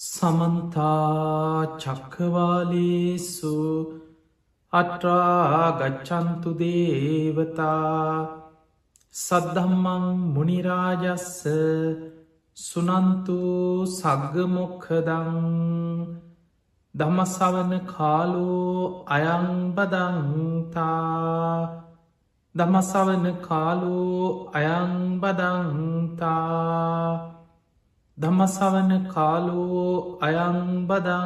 සමන්තා චක්කවාලේසු අට්‍රාගච්චන්තු දේවතා සද්ධම්මං මුනිරාජස්ස සුනන්තු සග්ගමොක්හදං දමසවන කාලෝ අයංබදන්තා දමසවන කාලෝ අයංබදන්තා දමසවන කාලෝ අයංබදංතා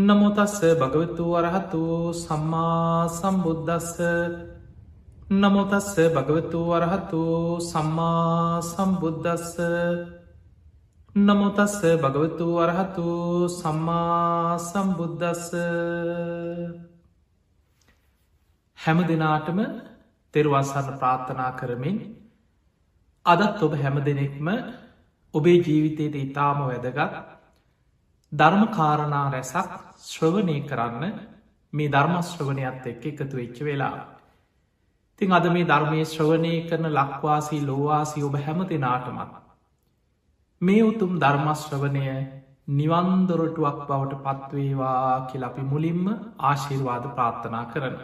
නමුතස්ස භගවතු වරහතු සම්මා සම්බුද්ධස්ස නමුතස්ස භගවතු වරහතු සම්මා සම්බුද්ධස්ස නමුතස්ස භගවතු වරහතු සම්මා සම්බුද්ධස්ස හැම දෙනාටම තෙරුවන්සන්න ප්‍රාර්ථනා කරමින් අදත් ඔබ හැම දෙනෙක්ම ඔබේ ජීවිතයට ඉතාම වැදගත් ධර්ම කාරණා රැසක් ශ්‍රවනය කරන්න මේ ධර්මශ්‍රවනයත් එක්ක එකතු වෙච්ච වෙලා. තිං අද මේ ධර්මය ශ්‍රවනය කරන ලක්වාසී ලෝවාසී ඔබ හැම දෙනාටමත්. මේ උතුම් ධර්මශ්‍රවනය නිවන්දොරටුවක් බවට පත්වේවා කියල අපි මුලින්ම ආශිර්වාද ප්‍රාර්ථනා කරන.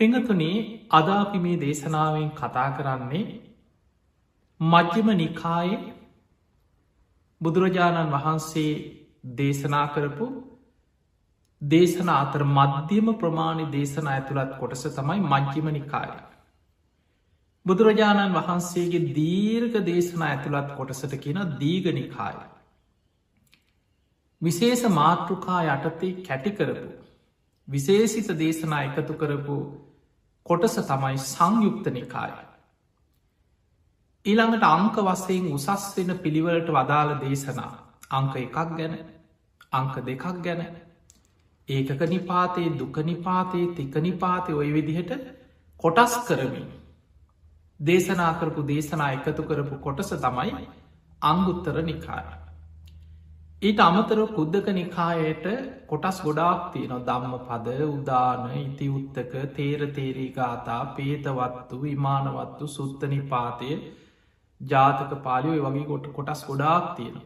පෙඟතුනේ අදාපි මේ දේශනාවෙන් කතා කරන්නේ මජ්්‍යම නිකාය බුදුරජාණන් වහන්සේ දේශනා කරපු දේශන අතර මධ්‍යම ප්‍රමාණි දේශන ඇතුළත් කොටස තමයි මජ්්‍යම නිකාය. බුදුරජාණන් වහන්සේගේ දීර්ඝ දේශන ඇතුළත් කොටසට කියන දීගනිකාය. විශේෂ මාතෘකා යටතේ කැටිකරපු විශේෂිත දේශනා එකතු කරපු කොටස තමයි සංයුක්ත නිකාය. ඊළඟට අංක වස්සයෙන් උසස් වෙන පිළිවලට වදාළ දේශනා. අංක එකක් ගැන අංක දෙකක් ගැන. ඒකක නිපාතයේ දුක නිපාතයේ තික නිපාතය ඔය විදිහට කොටස් කරමින් දේශනා කරපු දේශනා එකතු කරපු කොටස තමයි අංගුත්තර නිකාය. ඊට අමතර කුද්දක නිකායට කොටස් ගොඩාක් තියන දම්ම පද උදාන ඉති උත්තක තේර තේරී ගාතා පේතවත්තු විමානවත්තු සුත්ත නිපාතය ජාතක පාලියෝ වගේ ගොට කොටස් ගොඩාක් තියෙන.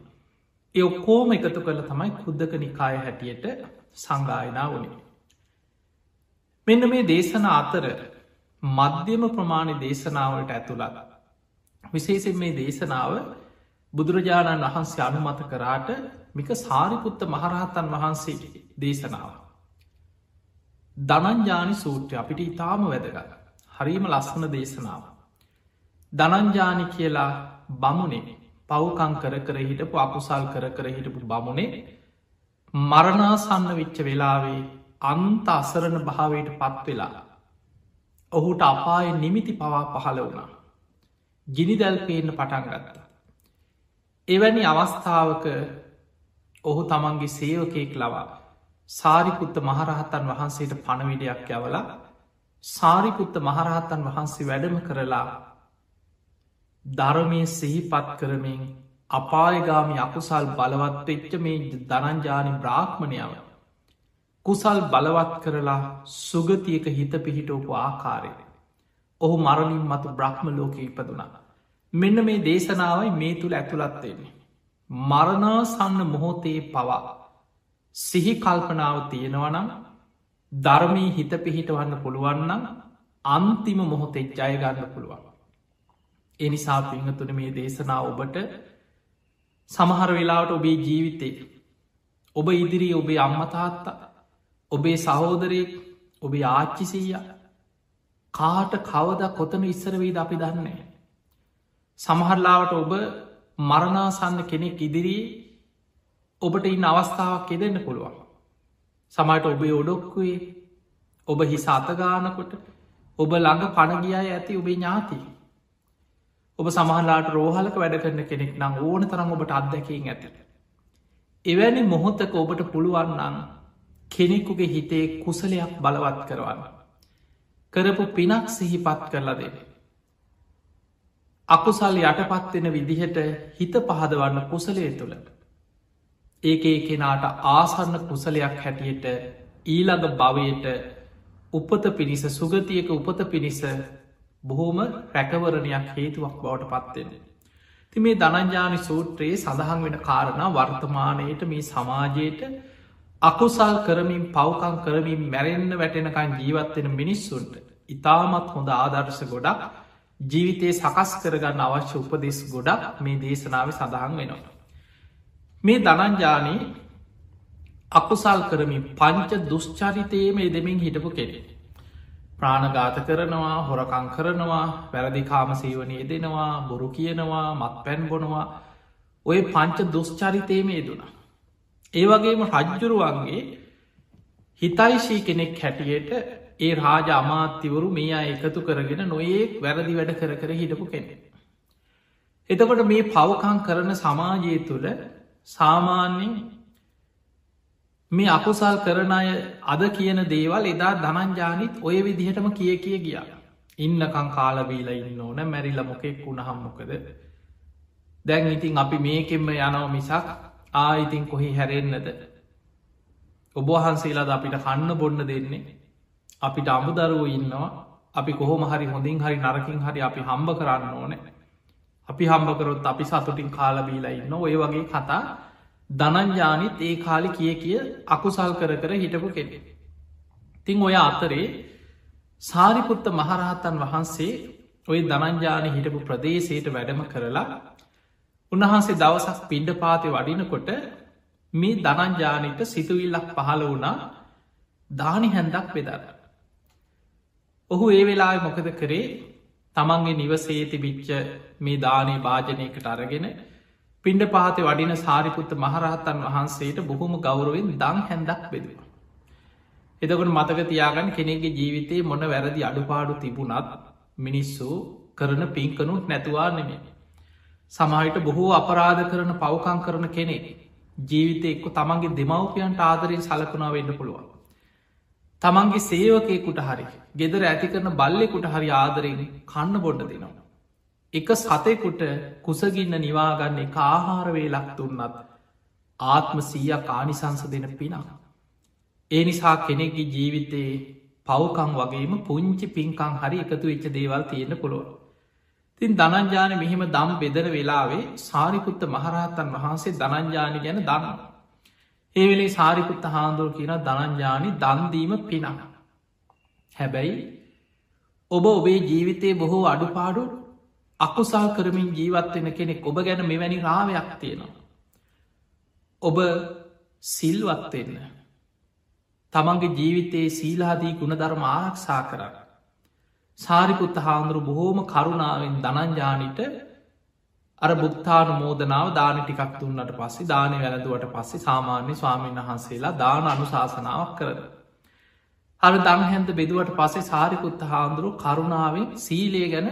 ඒ ඔක්කෝම එකතු කළ තමයි කුද්දක නිකාය හැටියට සංගායනා වනේ. මෙන්න මේ දේශන අතර මධ්‍යම ප්‍රමාණි දේශනාවට ඇතුළත්. විශේෂෙන් මේ දේශනාව බුදුරජාණන් වහන්සේ අනුමත කරාට මික සාරිපුත්ත මහරහතන් වහන්සේ දේශනාව. දනංජානි සූට්‍රය අපිට ඉතාම වැදගත්. හරිම ලස්සන දේශනාව. දනංජානි කියලා බමුණේ පව්කං කර කර හිටපු අකුසල් කර කර හිටපු බමුණේ මරණාසන්න වෙච්ච වෙලාවේ අන්ත අසරණ භාවයට පත් වෙලා. ඔහුට අපාය නිමිති පවා පහළ වුණා. ගිනිදැල් පේන්න පටන් ගත්තා. එවැනි අවස්ථාවක ඔහු තමන්ගේ සේවකයෙක් ලවා සාරිපුත්ත මහරහතන් වහන්සේට පණවිඩයක් යවලා සාරිපුත්ත මහරහතන් වහන්සේ වැඩම කරලා ධර්මය සිහිපත් කරමින් අපායගාමි අකුසල් බලවත් වෙච්ච මේ දනංජානි බ්‍රාහ්මණයාව කුසල් බලවත් කරලා සුගතියක හිත පිහිටෝපු ආකාරය. ඔහු මරණින් මතු බ්‍රහ්ම ලෝක ඉපදුනා මෙන්න මේ දේශනාවයි මේ තුළ ඇතුළත්වෙන්නේ මරණාසන්න මොහොතේ පවා සිහි කල්පනාව තියෙනවනම් ධර්මී හිත පිහිටවන්න පුළුවන්නම් අන්තිම මොහොතෙක් ජයගන්න පුළුවන්. එනිසා පිංහතුන මේ දේශනා ඔබට සමහර වෙලාවට ඔබේ ජීවිතේ ඔබ ඉදිරි ඔබේ අම්මතාත්තා ඔබේ සහෝදරයෙක් ඔබේ ආච්චිසීය කාට කවද කොතන ඉස්සරවීද අපි දන්නේ සමහරලාවට ඔබ මරණාසන්න කෙනෙක් ඉදිරී ඔබට ඉන්න අවස්ථාවක් එදෙන්න පුළුවන්. සමට ඔබේ ඔඩොක්කුවේ ඔබ හිස අතගානකොට ඔබ ළඟ පණගියය ඇති ඔබේ ඥාතිී ඔබ සමහලාට රෝහලක වැඩ කරන කෙනෙක් නම් ඕන තරම් ඔබට අත්දැකින් ඇත. එවැනි මොහොත්තක ඔබට පුළුවන්නන් කෙනෙකුගේ හිතේ කුසලයක් බලවත් කරවන්න. කරපු පිනක් සිහිපත් කරලා දෙන. අකුසල් යටපත්වෙන විදිහට හිත පහදවන්න කුසලය තුළ. ඒක ඒ කෙනාට ආසන්න කුසලයක් හැටියට ඊළඟ භවයට උපත පිණිස සුගතියක උපත පිණිස බොහෝම රැකවරණයක් හේතුවක් බවට පත්වෙන්නේ. ති මේ ධනංජානි සූත්‍රයේ සඳහන් වෙන කාරණ වර්තමානයට මේ සමාජයට අකුසල් කරමින් පවකං කරමින් මැරෙන්න්න වැටෙනකන් ජීවත්වෙන මිනිස්සුන්ට ඉතාමත් හොඳ ආදර්ශ ගොඩක් ජීවිතයේ සකස් කරගන්න අවශ්‍ය උපදෙස් ගොඩක් මේ දේශනාව සඳහන් වෙනවා. මේ දනංජානී අකුසල් කරමින් පංච දුෂ්චරිතයේම එදමින් හිටපු කෙනෙ. ප්‍රාණගාත කරනවා හොරකං කරනවා වැරදි කාම සේවනය දෙනවා බොරු කියනවා මත් පැන් බොනවා ඔය පංච දුෂ්චරිතයම යෙදුනා. ඒ වගේම රජ්ජුරුවන්ගේ හිතයිශී කෙනෙක් හැටියට ඒ රාජ අමාත්‍යවරු මේ අය එකතු කරගෙන නොඒක් වැරදි වැඩ කර කර හිටපු කෙනෙ. එතකොට මේ පවකං කරන සමාජය තුළ සාමාන්‍යෙන් මේ අකුසල් කරන අය අද කියන දේවල් එදා ධනංජානිත් ඔය විදිහටම කිය කිය ගියා. ඉන්නකං කාලබීල ඉන්න ඕන මැරිල මොකෙක් වුණ හම්මොකද. දැන් ඉතින් අපි මේකෙන්ම යනව මිසක් ආයිතින් කොහි හැරෙන්න්නද. ඔබහන්සේලාද අපිට කන්න බොන්න දෙන්නේ. අපිට අමුදරුව ඉන්නවා අපි කොහොම හරි හොඳින් හරි නරකින් හරි අපි හම්බ කරන්න ඕන අපි හම්බකරොත් අපි සතුටින් කාලබීලා ඉන්න ඔය වගේ කතා දනංජානිත් ඒ කාලි කිය කිය අකුසල් කර කර හිටපු කෙනෙ. තිං ඔය අතරේ සාරිපුත්ත මහරහතන් වහන්සේ ඔය දනංජාන හිටපු ප්‍රදේශයට වැඩම කරලා උන්වහන්සේ දවසක් පිණ්ඩ පාති වඩිනකොට මේ දනංජානයට සිතුවිල්ලක් පහළ වුණා දානි හැන්දක් බෙදර. ඔහු ඒ වෙලා මොකද කරේ තමන්ගේ නිවසේ තිබිච්ච මේ දානී භාජනයකට අරගෙන පින්ඩ පාත වඩින සාරිපුත්ත මහරහත්තන් වහන්සේට බොහොම ගෞරුවෙන් දං හැඳක් බෙදෙන. එතකට මතක තියාගන්න කෙනෙගේ ජීවිතයේ මොන වැරදි අඩුපාඩු තිබුණත් මිනිස්සු කරන පින්කනුත් නැතුවා නෙමේ. සමහිට බොහෝ අපරාධ කරන පවකං කරන කෙනෙ ජීවිතය එක්ක තමන්ගේ දෙමවපියන්ට ආදරෙන් සලකුණා වෙන්න පුළුවන්. තමන්ගේ සේවකයකුට හරි ගෙදර ඇති කරන බල්ලෙකුට හරි ආදරෙන් කන්න බොඩ්ඩ දෙනවා. එක සතෙකුට කුසගින්න නිවාගන්න එක ආහාරවේලක් දුන්නත් ආත්ම සීය කානිසංස දෙන පිනා. ඒ නිසා කෙනෙක්ගේ ජීවිතයේ පවකං වගේම පුංචි පින්කං හරි එකතු වෙච්ච දේවල් තියෙන පුළුව. තින් දනංජාන මෙහෙම දම් බෙදර වෙලාවේ සාරිකුත්ත මහරහතන් වහන්සේ දනංජානි ගැන දන්න. ඒ වෙලේ සාරිකුත්ත හාන්දුව කියන දනංජානි දන්දීම පිනක්. හැබැයි ඔබ ඔබේ ජීවිතයේ බොහෝ අඩුපාඩු අකුසල් කරමින් ජීවත්වෙන කෙනෙක් ඔබ ගැන මෙවැනි රාවයක් තියෙනවා. ඔබ සිල්වත්වෙන්න. තමන්ගේ ජීවිතයේ සීලාදී ගුණධර්ම ආරක්ෂා කරන්න. සාරිපුත්ත හාමුදුරු බොහෝම කරුණාවෙන් දනංජානිට අර බුක්තාන මෝදනාව දාන ටිකක් දුන්නට පස්සේ දානය වැළඳුවට පස්සේ සාමාන්‍ය ස්වාමීන් වහන්සේලා දාන අනුශාසනාවක් කරද. අර දංහැන්ද බෙදුවට පසේ සාරිපුත්ත හාමුදුරු කරුණාවෙන් සීලේ ගැන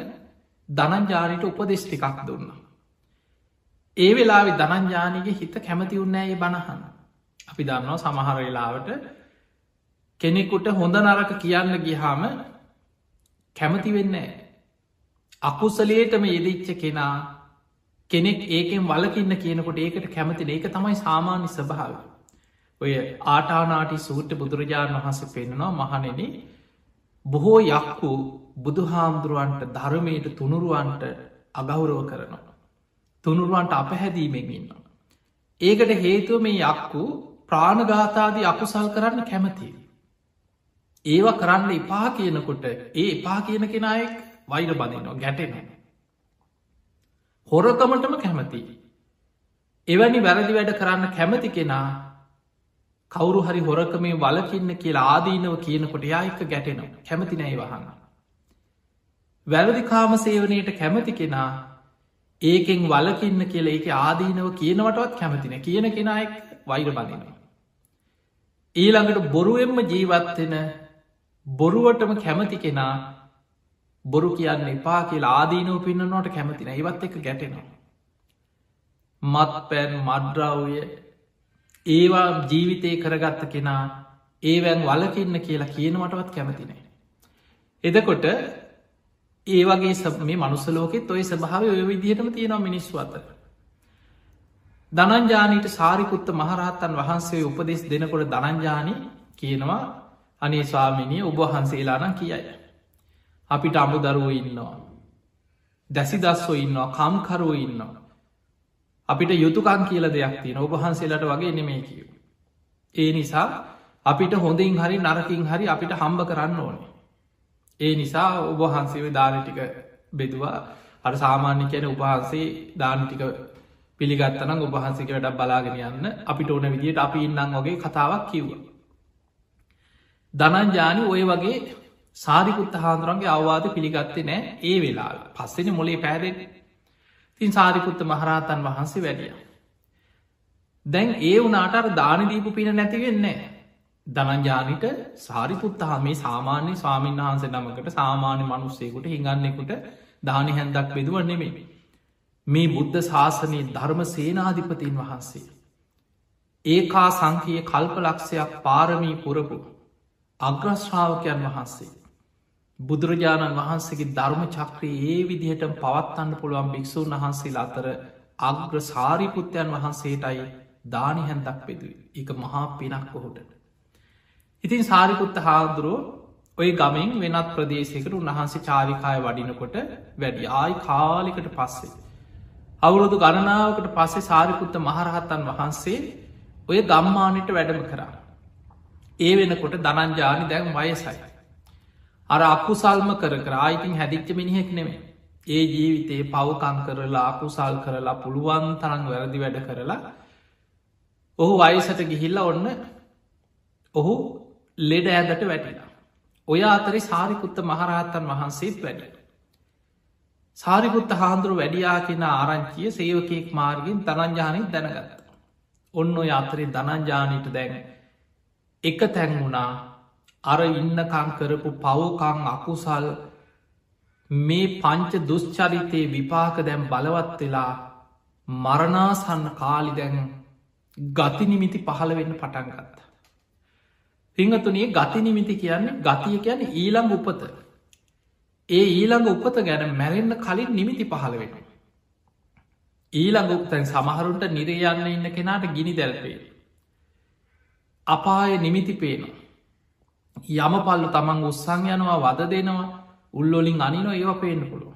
දනංජානයට උපදෙස් ටිකක් දුන්න. ඒ වෙලාවෙ දනංජානගේ හිත කැමති උන්නෑ බණහන්න. අපි දන්නවා සමහර වෙලාවට කෙනෙකුට හොඳ නරක කියන්න ගිහාම කැමති වෙන්නේ. අකුසලේටම යෙදිච්ච කෙනා කෙනෙක් ඒකෙන් වලකින්න කියනකොට ඒකට කැමති ඒක තමයි සාමාන්‍ය ස්භාව. ඔය ආටානාටි සූට්‍ර බුදුරජාණන් වහන්සේ පෙන්නවා මහනෙන බොහෝ යක්කු බුදුහාමුදුරුවන්ට ධර්මයට තුනුරුවන්ට අගෞරව කරනවා. තුනුරුවන්ට අපහැදීමෙන් ඉන්නවා. ඒකට හේතුව මේ යක්කු ප්‍රාණගාතාදී අකුසල් කරන්න කැමති. ඒව කරන්න එපා කියනකොට ඒ එපා කියන කෙනායෙක් වෛර බඳනවා ගැටෙන. හොරකමටම කැමති. එවැනි වැරදි වැඩ කරන්න කැමති කෙනා කවුරු හරි හොරකමේ වලකින්න කියලා ආදීනව කියනකොට යායක ගැටෙනවා කැමති නෑ වහන්න. වැරදි කාම සේවනයට කැමති කෙනා ඒකෙන් වලකින්න කියල ඒක ආදීනව කියනවටවත් කැමතින කියන කෙනායෙක් වෛර බඳනවා. ඊළඟට බොරුවෙන්ම ජීවත්වෙන බොරුවටම කැමති කෙනා බොරු කියන්න එපා කියලා ආදීනව පින්නනවට කැමතින ඒවත් එක ගැටෙනවා. මත් පැන් මඩ්‍රාවය ඒවා ජීවිතය කරගත්ත කෙනා ඒවැන් වලකින්න කියලා කියනවටවත් කැමතිනේ. එදකොට ඒ වගේ සබ මේ මනුස්සලෝකෙත් ඔය ස්භාව ඔය විදිහටම තියෙනවා මිනිස්ු අතර. දනංජානීට සාරිකුත්ත මහරහත්තන් වහන්සේ උපදෙස් දෙනකොට දනංජානී කියනවා අනේ ස්වාමිනිය ඔබහන්සේලානම් කියයි. අපිට අමුදරුව ඉන්නවා. දැසි දස්සෝ ඉන්නවා කම්කරුව ඉන්නවා. අපිට යුතුකන් කියල දෙයක් තින ඔබහන්සේලට වගේ නෙමේ කියව. ඒ නිසා අපිට හොඳින් හරි නරකින් හරි අපිට හම්බ කරන්න ඕනේ. ඒ නිසා ඔබහන්සේ දානටික බෙදවා අර සාමාන්‍ය කියන උපහන්සේ දානටික පිළිගත්තනම් ඔබහන්සේක වැඩක් බලාගෙන යන්න අපිට ඕන විදියට අපි ඉන්නම් වගේ කතාවක් කිව්ව. දනංජානි ඔය වගේ සාරිකුත්ත හාන්දුරන්ගේ අවවාද පිළිගත්තේ නෑ ඒ වෙලා පස්සෙන මොලේ පැදෙන් තින් සාරිකුත්ත මහරහතන් වහන්සේ වැඩිය. දැන් ඒ වනාට දානදීපු පින නැතිවෙන්නේ දනංජානිට සාරිපුත්තහා මේ සාමාන්‍ය ස්වාමීන් වහන්සේ නමකට සාමාන්‍ය මනුස්සයකුට හිඟන්නෙකුට දානි හැන්දක් බෙදුව නෙමේ. මේ බුද්ධ ශාසනයේ ධර්ම සේනාධිපතින් වහන්සේ. ඒකා සංකයේ කල්පලක්ෂයක් පාරමී පුරපු අග්‍රශ්‍රාවකයන් වහන්සේ. බුදුරජාණන් වහන්සේගේ ධර්ම චක්‍රයේ ඒ විදිහට පවත්වන්න පුළුවන් භික්‍ෂූන් වහන්සේ අතර අග්‍ර සාරිපුත්තයන් වහන්සේටයි දානි හැන්දක් පෙදුව එක මහා පිනක් කොහොට. ඉතින් සාරිපුත්ත හාදුරුව ඔය ගමෙන් වෙනත් ප්‍රදේශයකට උන්වහන්සේ චාරිකාය වඩිනකොට වැඩි ආයි කාලිකට පස්සේ. අවුරුදු ගණනාවකට පස්සේ සාරිපුත්ත මහරහත්තන් වහන්සේ ඔය ගම්මානට වැඩම කරා. ඒ වෙනකොට දනංජානි දැන් වයසයි. අර අකුසල්ම කර කර ආයිතින් හැදිච්ච මිනිහෙක් නෙමේ. ඒ ජීවිතයේ පවකං කරලා අකුසල් කරලා පුළුවන් තරන් වැරදි වැඩ කරලා ඔහු වයසට ගිහිල්ල ඔන්න ඔහු ලෙඩ ඇදට වැටිලා. ඔය අතරි සාරිකුත්ත මහරහත්තන් වහන්සේත් වැඩ. සාරිකුත්ත හාන්දුරු වැඩියා කෙන ආරංචිය සේවකයෙක් මාර්ගෙන් දනංජානය දැනගත්ත. ඔන්න ඔය අතරේ දනංජානීට දැන එක තැන් වුණා අර ඉන්නකං කරපු පවකං අකුසල් මේ පංච දුෂ්චරිතයේ විපාක දැම් බලවත් වෙලා මරණාසන්න කාලි දැන් ගතිනිමිති පහළ වෙන්න පටන් ගත්ත. පිංහතුනේ ගතිනිමිති කියන්නේ ගතිය කියන ඊළං උපත. ඒ ඊළඟ උපත ගැන මැරෙන්න්න කලින් නිමිති පහළ වෙන. ඊළඟ උපතැන් සමහරුන්ට නිරයන්න ඉන්න කෙනාට ගිනි දැල්පේ. අපාය නිමිති පේනවා. යම පල්ලු තමන් උත්සං යනවා වද දෙනවා උල්ලොලින් අනිනො ඒව පේන්න පුළුව.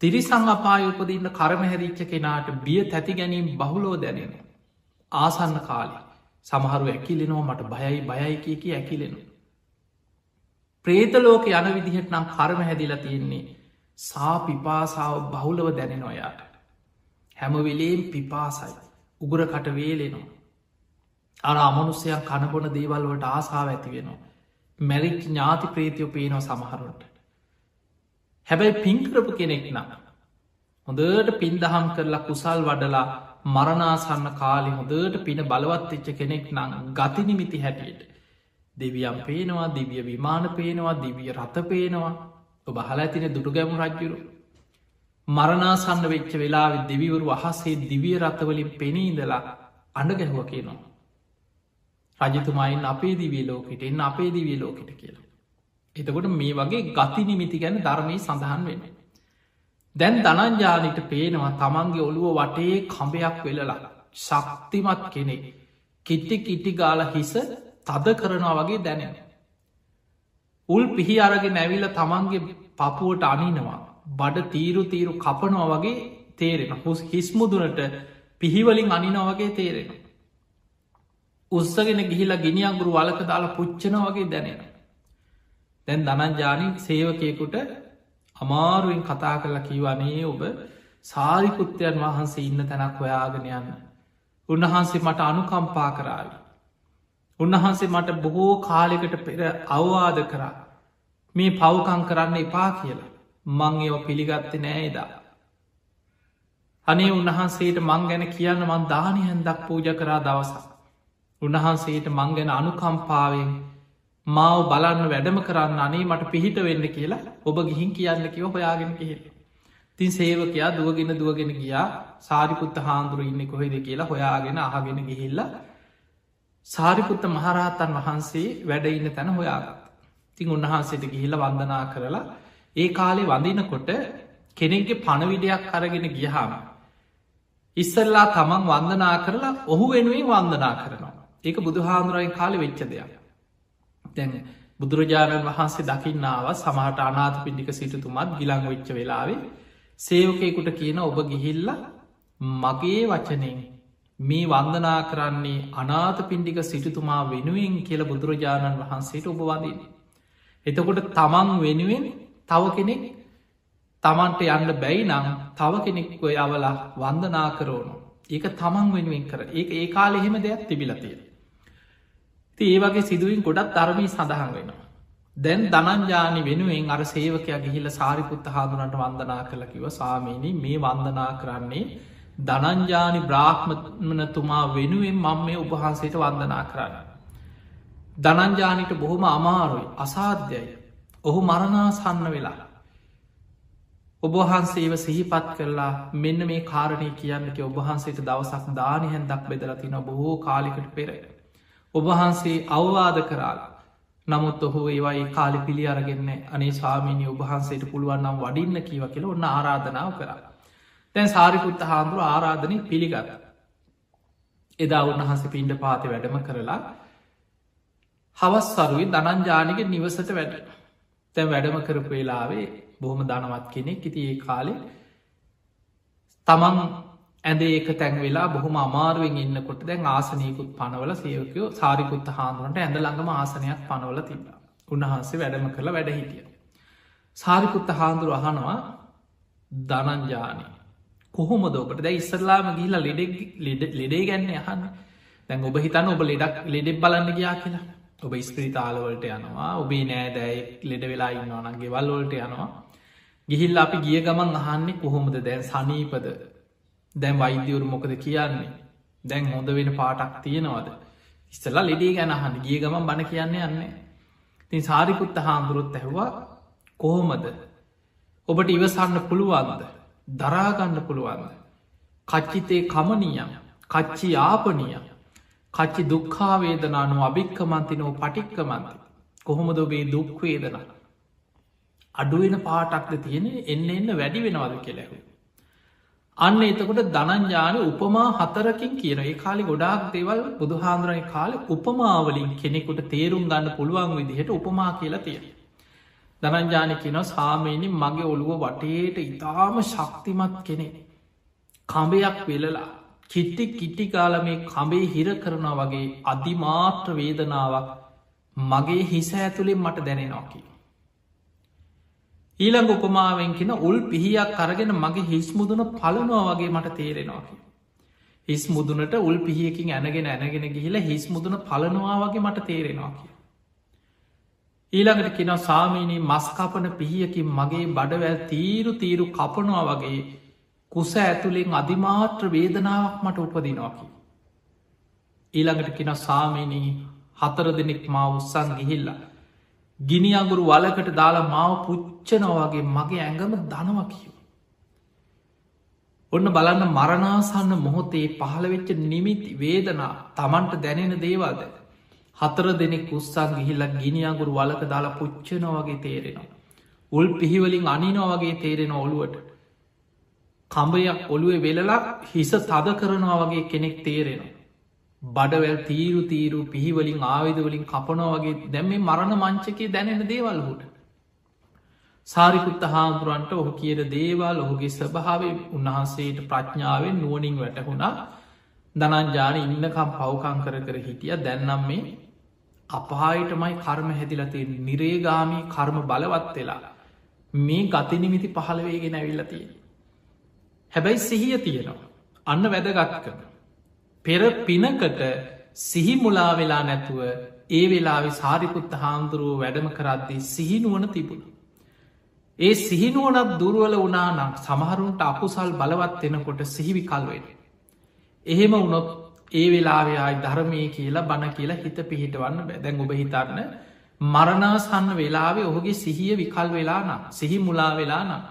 තිරිසං අපාය උපදන්න කරම හැරිච්ච කෙනාට බිය තැති ගැනීම් බහුලෝ දැනෙන. ආසන්න කාලි සමහරු ඇකිලෙනවා මට බයයි බයයි කියකි ඇකිලෙනවා. ප්‍රේතලෝක යන විදිහට නම් කරම හැදිලා තියෙන්නේ සා පිපාසාව බහුලව දැනෙනොයාට. හැමවෙලේම් පිපාසයි උගුරකට වේලෙනවා. අර අමනුස්සයක් කණබොන දේවල්වට ආසාාව ඇති වෙනවා. මැරිච් ඥාති ප්‍රේතියෝ පේනව සමහරුන්ට. හැබැයි පින්කරපු කෙනෙක් නම්. හොඳට පින්දහම් කරලා කුසල් වඩලා මරණාසන්න කාලි හොඳට පින බලවත් එච්ච කෙනෙක් නං ගතිනිමිති හැටියට. දෙවියම් පේනවා දිවිය විමාන පේනවා දිවිය රථ පේනවා ඔබ හල ඇතින දුටු ගැමු රජ්ජුරු. මරණාසන්න වෙච්ච වෙලා දෙවිවරු අහසේ දිවිය රථවලින් පෙනීදලා අඩ ගැහුව කියනවා. රජතුමයින් අපේ දිවිය ලෝකට එන්න අපේ දිවිය ලෝකට කියලා. එතකොට මේ වගේ ගති නිමිති ගැන ධර්මය සඳහන් වෙන. දැන් දනංජාලිට පේනවා තමන්ගේ ඔළුව වටේ කඹයක් වෙලලා ශක්තිමත් කෙනෙක් කිට්ටි කිට්ටි ගාල හිස තද කරනවා වගේ දැනෙන. උල් පිහි අරගෙන නැවිල තමන්ගේ පපුුවට අනිනවා බඩ තීරු තීරු කපනවා වගේ තේරෙන හුස් හිස්මුදුනට පිහිවලින් අනිනවගේ තේරෙන. උත්සගෙන ගිහිලා ගිනි අගුරු වලක දාලා පුච්චන වගේ දැනෙන. දැන් දනංජානී සේවකයකුට අමාරුවෙන් කතා කරලා කිවනේ ඔබ සාරිකුත්තයන් වහන්සේ ඉන්න තැනක් හොයාගෙන යන්න. උන්වහන්සේ මට අනුකම්පා කරාවි. උන්වහන්සේ මට බොහෝ කාලෙකට පෙර අවවාද කරා මේ පවකං කරන්න එපා කියලා මං ඒව පිළිගත්තේ නෑදා. අනේ උන්වහන්සේට මං ගැන කියන්න මන් දානි හැන්දක් පූජ කරා දවසක්. උන්වහන්සේට මං ගැන අනුකම්පාවෙන් මාව බලන්න වැඩම කරන්න අනේ මට පිහිට වෙන්න කියලා ඔබ ගිහින් කියන්න කිව හොයාගෙන කිහිල්. තින් සේවකයා දුවගෙන දුවගෙන ගියා සාරිපුත්ත හාන්දුර ඉන්න කොහෙද කියලා හොයාගෙන අහගෙන ගිහිල්ලා සාරිපුත්ත මහරහතන් වහන්සේ වැඩඉන්න තැන හොයාගත්. තින් උන්වහන්සේට ගිහිල්ල වන්දනා කරලා ඒ කාලේ වඳනකොට කෙනෙක්ගේ පණවිඩයක් අරගෙන ගියහාම. ඉස්සල්ලා තමන් වන්දනා කරලා ඔහු වෙනුවෙන් වන්දනා කරනවා. ඒක බුදුහාමුදුරයි කාලෙ වෙච්ච දෙයක්. දැන් බුදුරජාණන් වහන්සේ දකින්නාව සමහට අනාත පිඩික සිටතුමත් ගිලං වෙච්ච වෙලාවේ සේවකයකුට කියන ඔබ ගිහිල්ල මගේ වචනෙන් මේ වන්දනා කරන්නේ අනාත පින්ඩික සිටුතුමා වෙනුවෙන් කියල බුදුරජාණන් වහන්සේට ඔබවදින්. එතකොට තමන් වෙනුවෙන් තව කෙනෙක් තමන්ට යන්න බැයි නම් තව කෙනෙක් ඔය අවලා වන්දනා කරෝනු. ඒක තමන් වෙනුවෙන් කර ඒ ඒ කාල එහෙම දෙයක් තිබිලතිය. ති ඒ වගේ සිදුවින් ගොඩත් ධර්මී සඳහන් වෙනවා. දැන් දනංජානි වෙනුවෙන් අර සේවකයා ගිහිල සාරිපුත්ත හාදුනට වන්දනා කළකිව සාමීනී මේ වන්දනා කරන්නේ දනංජානි බ්‍රාහ්මනතුමා වෙනුවෙන් මං මේ උපහන්සේට වන්දනා කරන්න. දනංජානිට බොහොම අමාරුයි අසාධ්‍යයි. ඔහු මරණාසන්න වෙලා. ඔබහන්සේව සිහිපත් කරලා මෙන්න මේ කාරණය කියන්නක ඔබහන්සේට දවසක් දානයහැන්දක් බෙදලතින බොහෝ කාලිකට පෙර. ඔබහන්සේ අවවාද කරාල නමුත් ඔහු ඒවයි කාලි පිළි අරගෙන්න අනේ ස්වාමීනී ඔබහන්සේට පුළුවන්නම් වඩින්න කීව කියල ඔන්න ආරාධනාව කරා. තැන් සාරිපුත්ත හාමුදුරුව ආරාධනය පිළිගත. එදා උන්වහස පින්ඩ පාති වැඩම කරලා හවස් සරුවයි දනංජානික නිවසට වැඩ තැන් වැඩම කරපු වෙලාවේ බොහොම දනවත් කෙනෙක් ඉති ඒ කාලෙ තමන් ඇද ඒක තැන් වෙලා බොහොම අමාරුවෙන් ඉන්නකොට දැන් ආසනයකුත් පනවල සයකයෝ සාරිකුත්ත හාමුදුරන්ට ඇඳ ළඟම ආසනයක් පනවල තිබ උන්වහන්සේ වැඩම කරලා වැඩ හිටිය. සාරිකුත්ත හාන්දුරු අහනවා දනංජානය කොහොමද ඔබට? දැ ඉස්සරලාම ගිහිලා ලෙඩෙක් ලෙඩේ ගැන්න අහන්න. දැන් ඔබ හිතන්න ඔබ ලෙඩක් ලෙඩෙක් බලන්න ගයා කියලා. ඔබ ස්ප්‍රීතාලවලට යනවා. ඔබේ නෑදැයි ලෙඩ වෙලා ඉන්නවන ගෙවල්වලට යනවා. ගිහිල්ල අපි ගිය ගමන් අහන්නේ කොහොමද? දැන් සනීපද? දැන් වෛද්‍යවරු මොකද කියන්නේ? දැන් හොඳ වෙන පාටක් තියෙනවද? ඉස්සලා ලෙඩේ ගැන අහන්න. ගිය ගමන් බණ කියන්නේ යන්නේ. තින් සාරිකුත්ත හාමුදුරුත් ඇහවා කොහොමද? ඔබට ඉවසන්න පුළුවන්ද? දරාගන්න පුළුවන්ද. කච්චිතේ කමනියම් කච්චි යාපනිය කච්චි දුක්ඛාවේදනානු අභික්කමන්තිනෝ පටික්කමන්ති කොහොමද ඔබේ දුක්වේදන අඩුවෙන පාටක්ද තියෙන එන්න එන්න වැඩි වෙනවද කෙලෙහු. අන්න එතකොට දනංජාන උපමා හතරකින් කියන ඒ කාලි ගොඩාක් දේවල් බුදුහාන්දුරයි කාල උපමාවලින් කෙනෙකුට තේරුම් ගන්න පුළුවන් විදිහට උපමා කියලා තියෙන. දනංජානය කියන සාමීනි මගේ ඔළුව වටේට ඉතාම ශක්තිමත් කෙනෙ. කඹයක් වෙලලා කිට්ටි කිට්ටිකාල මේ කඹේ හිර කරනා වගේ අධිමාත්‍ර වේදනාවක් මගේ හිස ඇතුළෙන් මට දැනෙනවාකි. ඊළඟ උපමාවෙන් කෙන උල් පිහියක් කරගෙන මගේ හිස් මුදුන පලනවා වගේ මට තේරෙනවාකි. හිස් මුදුනට උල් පිහියකින් ඇනගෙන ඇනගෙන ගිහිලා හිස් මුදුන පලනවා වගේ මට තේරෙනවා කිය. ඊළඟට කෙන සාමීනී මස්කපන පිහියකින් මගේ බඩවැල් තීරු තීරු කපනවා වගේ කුස ඇතුළෙන් අධිමාත්‍ර වේදනාවක් මට උපදිනවාකි. ඊළඟට කෙන සාමීනී හතර දෙනෙක් මා උත්සන් ගිහිල්ලා. ගිනි අගුරු වලකට දාලා මාව පුච්චනවාගේ මගේ ඇඟම දනව කියව. ඔන්න බලන්න මරණාසන්න මොහොතේ පහළවෙච්ච නිමිති වේදනා තමන්ට දැනෙන දේවල්ද හතර දෙනෙක් උත්සන් ගිහිල්ලක් ගිනිියගුරු වලක දාලා පුච්චනවගේ තේරෙනවා. උල් පිහිවලින් අනිනවගේ තේරෙන ඔළුවට. කම්බයක් ඔළුවේ වෙලලක් හිස තද කරනවා වගේ කෙනෙක් තේරෙනවා. බඩවැල් තීරු තීරු පිහිවලින් ආවිදවලින් කපනවගේ දැම්ම මරණ මංචකේ දැනෙන දේවල්හුට. සාරිකුත්ත හාමුදුරුවන්ට ඔහු කියර දේවල් ඔහුගේ ස්වභාවේ උන්වහන්සේට ප්‍රඥාවෙන් නුවනින් වැටහුණා දනංජාන ඉන්නකම් පවකං කර කර හිටිය දැන්නම් මේ අපායටමයි කර්ම හැදිලතිය නිරේගාමී කර්ම බලවත් වෙලා මේ ගතිනිමිති පහළවේගෙන ඇවිල්ලතිය. හැබැයි සිහිය තියෙනවා. අන්න වැදගත් කරන. පෙර පිනකට සිහිමුලා වෙලා නැතුව ඒ වෙලාවෙ සාරිකුත්ත හාමුදුරුව වැඩම කරද්දී සිහිනුවන තිබුණ. ඒ සිහිනුවනත් දුරුවල වනානම් සමහරුන්ට අකුසල් බලවත් වෙනකොට සිහිවි කල්වෙන. එහෙම වුණොත් ඒ වෙලාවයායි ධර්මය කියලා බණ කියලා හිත පිහිටවන්න බැදැන් ඔබ හිතන්න මරණාසන්න වෙලාවේ ඔහුගේ සිහිය විකල් වෙලා නම් සිහි මුලා වෙලා නම්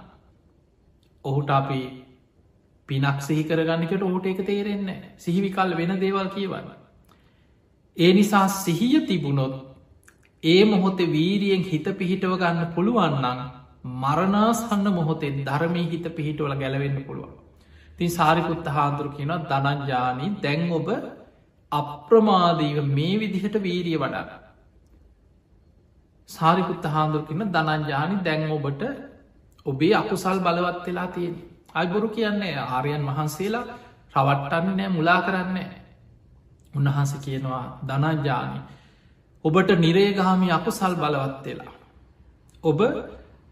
ඔහුට අපි පිනක් සිහි කරගන්නකට ඔහුට එක තේරෙන්නේ සිහිවිකල් වෙන දේවල් කියවන්න. ඒ නිසා සිහිය තිබුණොත් ඒ මොහොතේ වීරියෙන් හිත පිහිටව ගන්න පුළුවන්නන් මරණාසන්න මොහොතෙන් ධර්මය හිත පිහිටවල ගැලවෙන්න පුළුවන්. තින් සාරිකුත්ත හාදුරු කියන දනංජානී දැන් ඔබ අප්‍රමාදීව මේ විදිහට වීරිය වඩා. සාරිකුත්ත හාදුරකින්න දනංජානි දැන් ඔබට ඔබේ අකුසල් බලවත් වෙලා තියෙන අයිබොරු කියන්නේ ආරයන් වහන්සේලා රවට්ටන්න නෑ මුලා කරන්නේ උන්වහන්ස කියනවා ධනජානී ඔබට නිරේගාමි අකුසල් බලවත්වෙලා ඔබ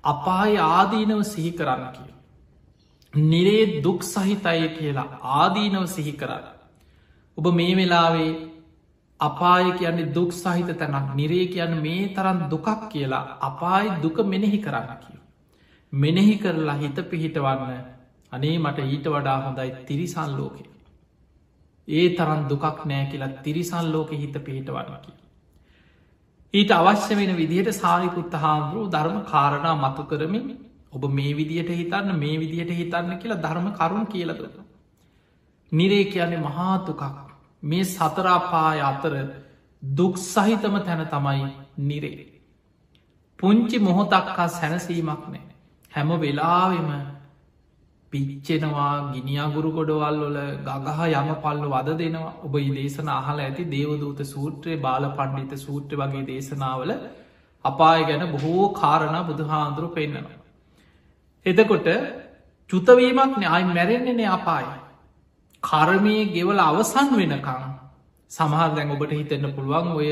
අපාය ආදීනව සිහි කරන්න කිය නිරේ දුක් සහිතය කියලා ආදීනව සිහි කරන්න. ඔබ මේ වෙලාවේ අපාය කියන්නේ දුක් සහිත තැනක් නිරේ කියන්න මේ තරන් දුකක් කියලා අපායි දුක මෙනෙහි කරන්න කිය මෙනෙහි කරලා හිත පිහිටවන්න අනේ මට ඊට වඩා හොඳයි තිරිසන් ලෝකෙ ඒ තරන් දුකක් නෑ කියලා තිරිසන් ලෝක හිත පිහිටවන්න කිය ඊට අවශ්‍ය වෙන විදිහට සාරිකුත්ත හාමුදුරුව ධර්ම කාරණා මතු කරමින් ඔබ මේ විදියට හිතන්න මේ විදියට හිතන්න කියලා ධර්ම කරුණ කියලද. නිරේ කියන්නේ මහාතුකක් මේ සතරාපාය අතර දුක් සහිතම තැන තමයි නිරේ. පුංචි මොහොතක්කා සැනසීමක් නෑ හැම වෙලාවෙම පිච්චෙනවා ගිනිියගුරු ගොඩවල් වල ගගහ යම පල්ලු වද දෙනවා ඔබ දේශන අහල ඇති දේවදූත සූත්‍රය බාල පණ්ඩිත සූත්‍ර වගේ දේශනාවල අපාය ගැන බොහෝ කාරණ බුදුහාන්දුරු පෙන්න්නනවා. එදකොට චුතවීමක් න්‍යයි මැරෙන්න්නේනේ අපායි. කරමය ගෙවල අවසන් වෙනකං සමහර දැන් ඔබට හිතෙන්න්න පුළුවන් ඔය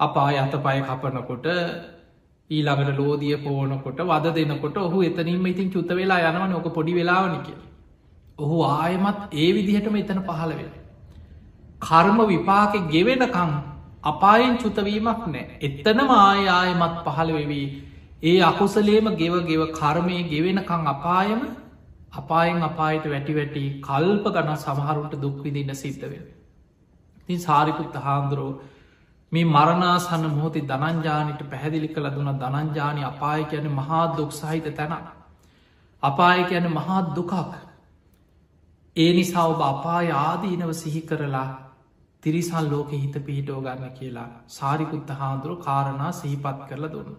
අපාය අත පය කපනකොට ඊළඟට ලෝදිය පෝනකොට වද දෙනකොට ඔහු එතනින්ම ඉතින් චුත වෙලා යනවන ඕක පොඩි වෙලාවනි කිය. ඔහු ආයමත් ඒ විදිහටම එතන පහළ වෙන. කර්ම විපාක ගෙවෙනකං අපායෙන් චුතවීමක් නෑ එත්තන මායායමත් පහළ වෙවී ඒ අකුසලේම ගෙව ගෙව කර්මය ගෙවෙනකං අපායම අපායෙන් අපායට වැටි වැටි කල්ප ගන සමහරුට දුක්විදින්න සිද්ධවෙන. තින් සාරිකුත් හාන්දුරෝ මේ මරණාසන්න මොහොති දනංජානයට පැහැදිලි කළ දුන දනංජානය අපාය කියන මහා දුක් සහිත තැන. අපාය කියන මහත් දුකක්. ඒ නිසා ඔබ අපාය ආදීනව සිහි කරලා තිරිසල් ලෝක හිත පිහිටෝ ගන්න කියලා සාරිකුත්ත හාදුරු කාරණා සිහිපත් කරලා දුන්න.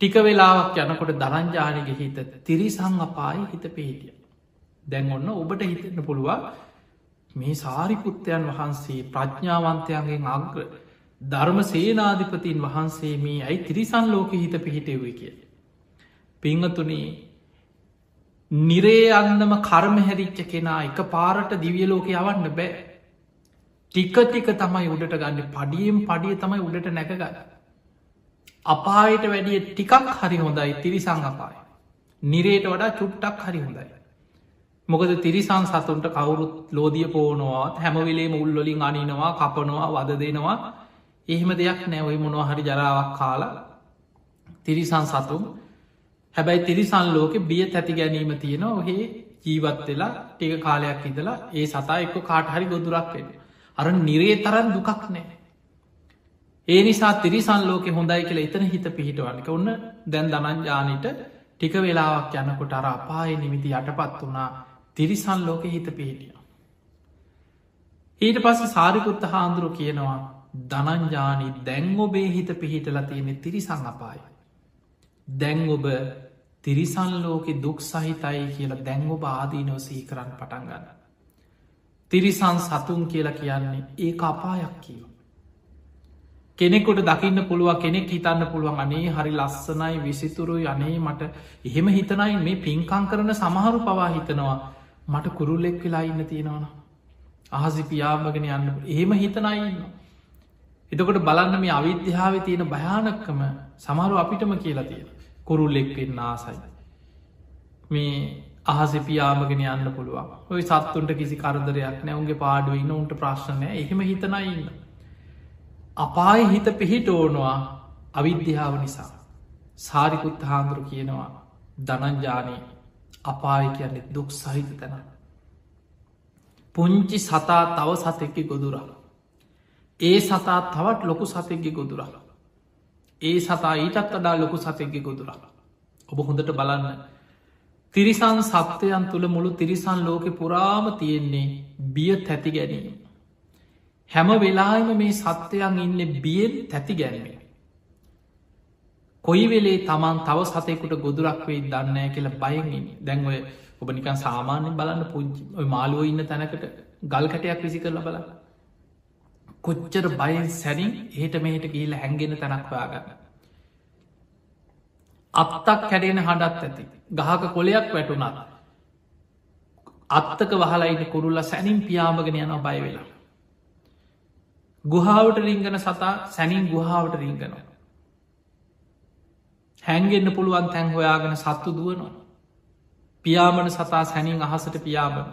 ටික වෙලාවක් යනකොට දරංජානක හිත තිරිසං අපායි හිත පිහිටිය. දැන් ඔන්න ඔබට හිතන්න පුළුවන් මේ සාරිපුත්තයන් වහන්සේ ප්‍රඥාවන්තයන්ගේ අග්‍ර ධර්ම සේනාධිපතින් වහන්සේ මේ ඇයි තිරිසන් ලෝක හිත පිහිටෙවේ කිය. පිංහතුනේ නිරේ අන්නම කර්ම හැරිච්ච කෙනා එක පාරට දිවිය ලෝක යවන්න බෑ. ටික ටික තමයි උඩට ගන්න පඩියම් පඩිය තමයි උඩට නැකගන්න. අපායට වැඩිය ටිකක් හරි හොඳයි තිරිසං අපායි. නිරේට වඩා චුට්ටක් හරි හොඳයි. මොකද තිරිසං සතුන්ට කවුරුත් ලෝදිය පෝනවා හැමවිලේ මුල්ලොලින් අනිනවා කපනවා වද දෙනවා එහෙම දෙයක් නැවයි මොනවා හරි ජරාවක් කාලා තිරිසන් සතුම් හැබැයි තිරිසන් ලෝක බිය තැති ගැනීම තියෙන ඔහේ ජීවත් වෙලා ටික කාලයක් ඉදලා ඒ සතා එක්ක කාට හරි ගොදුරක් වෙන අර නිරේ තරන් දුකක් නෑ. ඒ නිසා තිරිසන් ලෝක හොඳයි කියලා එතන හිත පිහිටවන්නක ඔන්න දැන් දනංජානයට ටික වෙලාවක් යනකොට අර අපාය නිමිති යටපත් වනා තිරිසන් ලෝක හිත පිහිටිය. ඊට පස්ස සාරිකුත්ත හාන්දුරු කියනවා දනංජානි දැන් ඔබේ හිත පිහිටලා තියෙනෙ තිරිසං අපාය. දැන් ඔබ තිරිසන් ලෝකෙ දුක් සහිතයි කියලා දැන් ඔබ ආදීනෝ සහි කරන්න පටන් ගන්න. තිරිසන් සතුන් කියලා කියන්නේ ඒ අපායක් කියව. කෙනෙකුට දකින්න පුළුව කෙනෙක් හිතන්න පුළුවන් අනේ හරි ලස්සනයි විසිතුරු යනේ මට එහෙම හිතනයි මේ පින්කං කරන සමහරු පවා හිතනවා මට කුරුල්ලෙක් වෙලා ඉන්න තියෙනවන. අහසි පියාමගෙන යන්න එහෙම හිතනයින්න. එතකොට බලන්න මේ අවිද්‍යාව තියෙන භයානක්කම සමහරු අපිටම කියලා තියෙන කුරුල්ලෙක් වෙන්න ආසයි. මේ අහස පියාමගෙන යන්න පුළුවන් ඔය සත්තුන්ට කිසි කරදරයක් නෑවුන්ගේ පාඩුව ඉන්න උන්ට ප්‍රශ්නය එහෙම හිතනයින්න. අපායි හිත පිහිට ඕනවා අවිද්‍යාව නිසා. සාරිකුත් හාන්දුරු කියනවා දනංජානී අපාය කියන්නේ දුක් සහිත තැන. පුංචි සතා තව සතෙක්කි ගොදුරා. ඒ සතා තවත් ලොකු සතෙක්ගෙ ගොදුරල. ඒ සතා ඊටත් වඩා ලොකු සතෙක්ගෙ ගොදුරල. ඔබ හොඳට බලන්න. තිරිසන් සත්වයන් තුළ මුළු තිරිසන් ලෝකෙ පුරාම තියෙන්නේ බිය තැති ගැනීම. හැම වෙලාම මේ සත්වයන් ඉන්න බියෙන් තැති ගැනීම. කොයි වෙලේ තමන් තව සතයකුට ගොදුරක් වෙයි දන්නෑ කියලා බයගින් දැන්ඔය ඔබ නිකන් සාමාන්‍යෙන් බලන්න පුංචි මාළුව ඉන්න තැනකට ගල්කටයක් විසි කරල බලන්න කොච්චර බයෙන් සැනින් ඒට මෙහට ගිහිල හැන්ගෙන තැනක් හොයාගන්න. අත්තක් කැඩෙන හඬත් ඇති ගහක කොලයක් වැටුනත් අත්තක වහලයිට කුරුල්ල සැනින් පියාමගෙන යන බය වෙලා. ගුහාාවට රිංගන සතා සැනින් ගුහාාවට රිංගනවා. හැන්ගෙන්න්න පුළුවන් තැන් හොයාගෙන සත්තු දුවනවා. පියාමන සතා සැනින් අහසට පියාබන.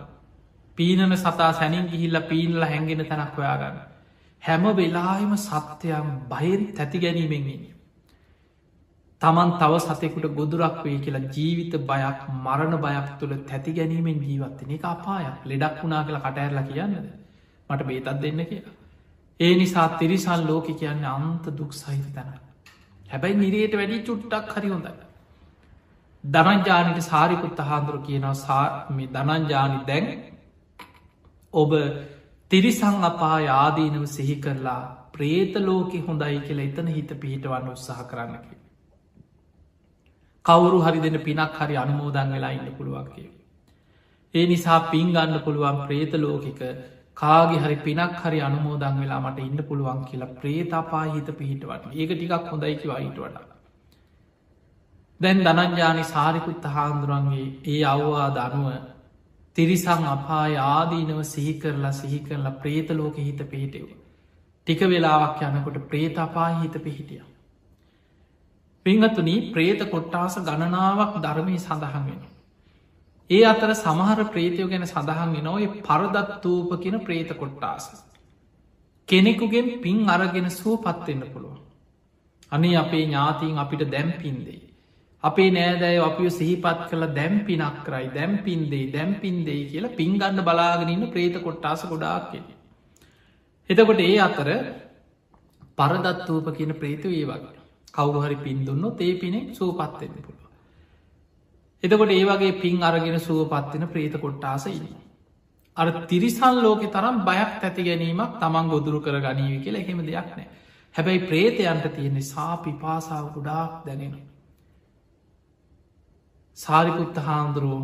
පීනන සතා සැනින් ගිහිල්ල පීනල හැන්ගෙන තැනක් හොයාගන්න. හැම වෙලාම සත්‍යයම් බහිරි තැති ගැනීමෙන්ගෙන. තමන් තව සතෙකුට ගොදුරක් වේ කියලා ජීවිත බයක් මරණ බයක් තුළ තැති ගැනීමෙන් ජීවත්තන එක අපායක් ලෙඩක් වුණනා කියලා කටඇරලා කියන්නද මට බේතත් දෙන්න කියලා. ඒ නිසා තිරිසල් ලෝක කියන්න අන්ත දුක් සහිත තැනයි. හැබැයි නිරයට වැඩි චුට්ටක් හරි හොඳයි. දනජානට සාරිකුත් අහාන්දුර කියනවා මේ දනංජානි දැන් ඔබ තිරිසං අපා යාදීනව සිහි කරලා ප්‍රේතලෝකෙ හොඳයි කියලා එතන හිත පිහිටවන්න උත්සාහ කරන්නකි. කවුරු හරි දෙන පිනක් හරි අනුමෝදන් වෙලා ඉන්න පුළුවන් කිය. ඒ නිසා පින් ගන්න පුළුවන් ප්‍රේත ලෝකික කාගේ හරි පිනක් හරි අනුමෝදන් වෙලා මට ඉන්න පුළුවන් කියලා ප්‍රේතපා හිත පිහිටවට ඒක ටිකක් හොඳයිකි වයිට වඩා. දැන් දනංජානි සාරිකුත් හාන්දුරන්ගේ ඒ අවවා දනුව තිරිසං අපා ආදීනව සිහි කරලා සිහි කරලා ප්‍රේත ලෝක හිත පිහිටෙව. ටික වෙලාවක් යනකොට ප්‍රේතපා හිත පිහිටිය. පිංහතුනී ප්‍රේත කොට්ටාස ගණනාවක් ධර්මය සඳහන් වෙන. ඒ අතර සමහර ප්‍රේතයෝ ගැන සඳහන් වෙන ඔය පරදත්තූප කියන ප්‍රේත කොට්ටාස. කෙනෙකුගෙන් පින් අරගෙන සුව පත්වෙන්න පුළුවන්. අනේ අපේ ඥාතිීන් අපිට දැම්පින්දේ. අපේ නෑදෑ අපිය සිහිපත් කළ දැම්පිනක් කරයි දැම්පින්දේ දැම්පින්දේ කියලා පින්ගන්න බලාගෙනන්න ප්‍රේත කොට්ටාස ගොඩාක් කෙන. එතකොට ඒ අතර පරදත්වූප කියන ප්‍රේත ඒ වගේ. කවුරු හරි පින් දුන්නොත් ඒ පිනෙ සූපත්වෙන්න පුළුව. එතකොට ඒ වගේ පින් අරගෙන සුවපත්වෙන ප්‍රේත කොට්ටාස ඉන්න. අර තිරිසල් ලෝකෙ තරම් බයක් ඇති ගැනීමක් තමන් ගොදුරු කර ගනීවි කියලා එහෙම දෙයක් නෑ හැබැයි ප්‍රේතයන්ට තියෙන්නේ සා පිපාසාව ගුඩාක් දැනෙන. සාරිපුත්ත හාන්දුරුවෝ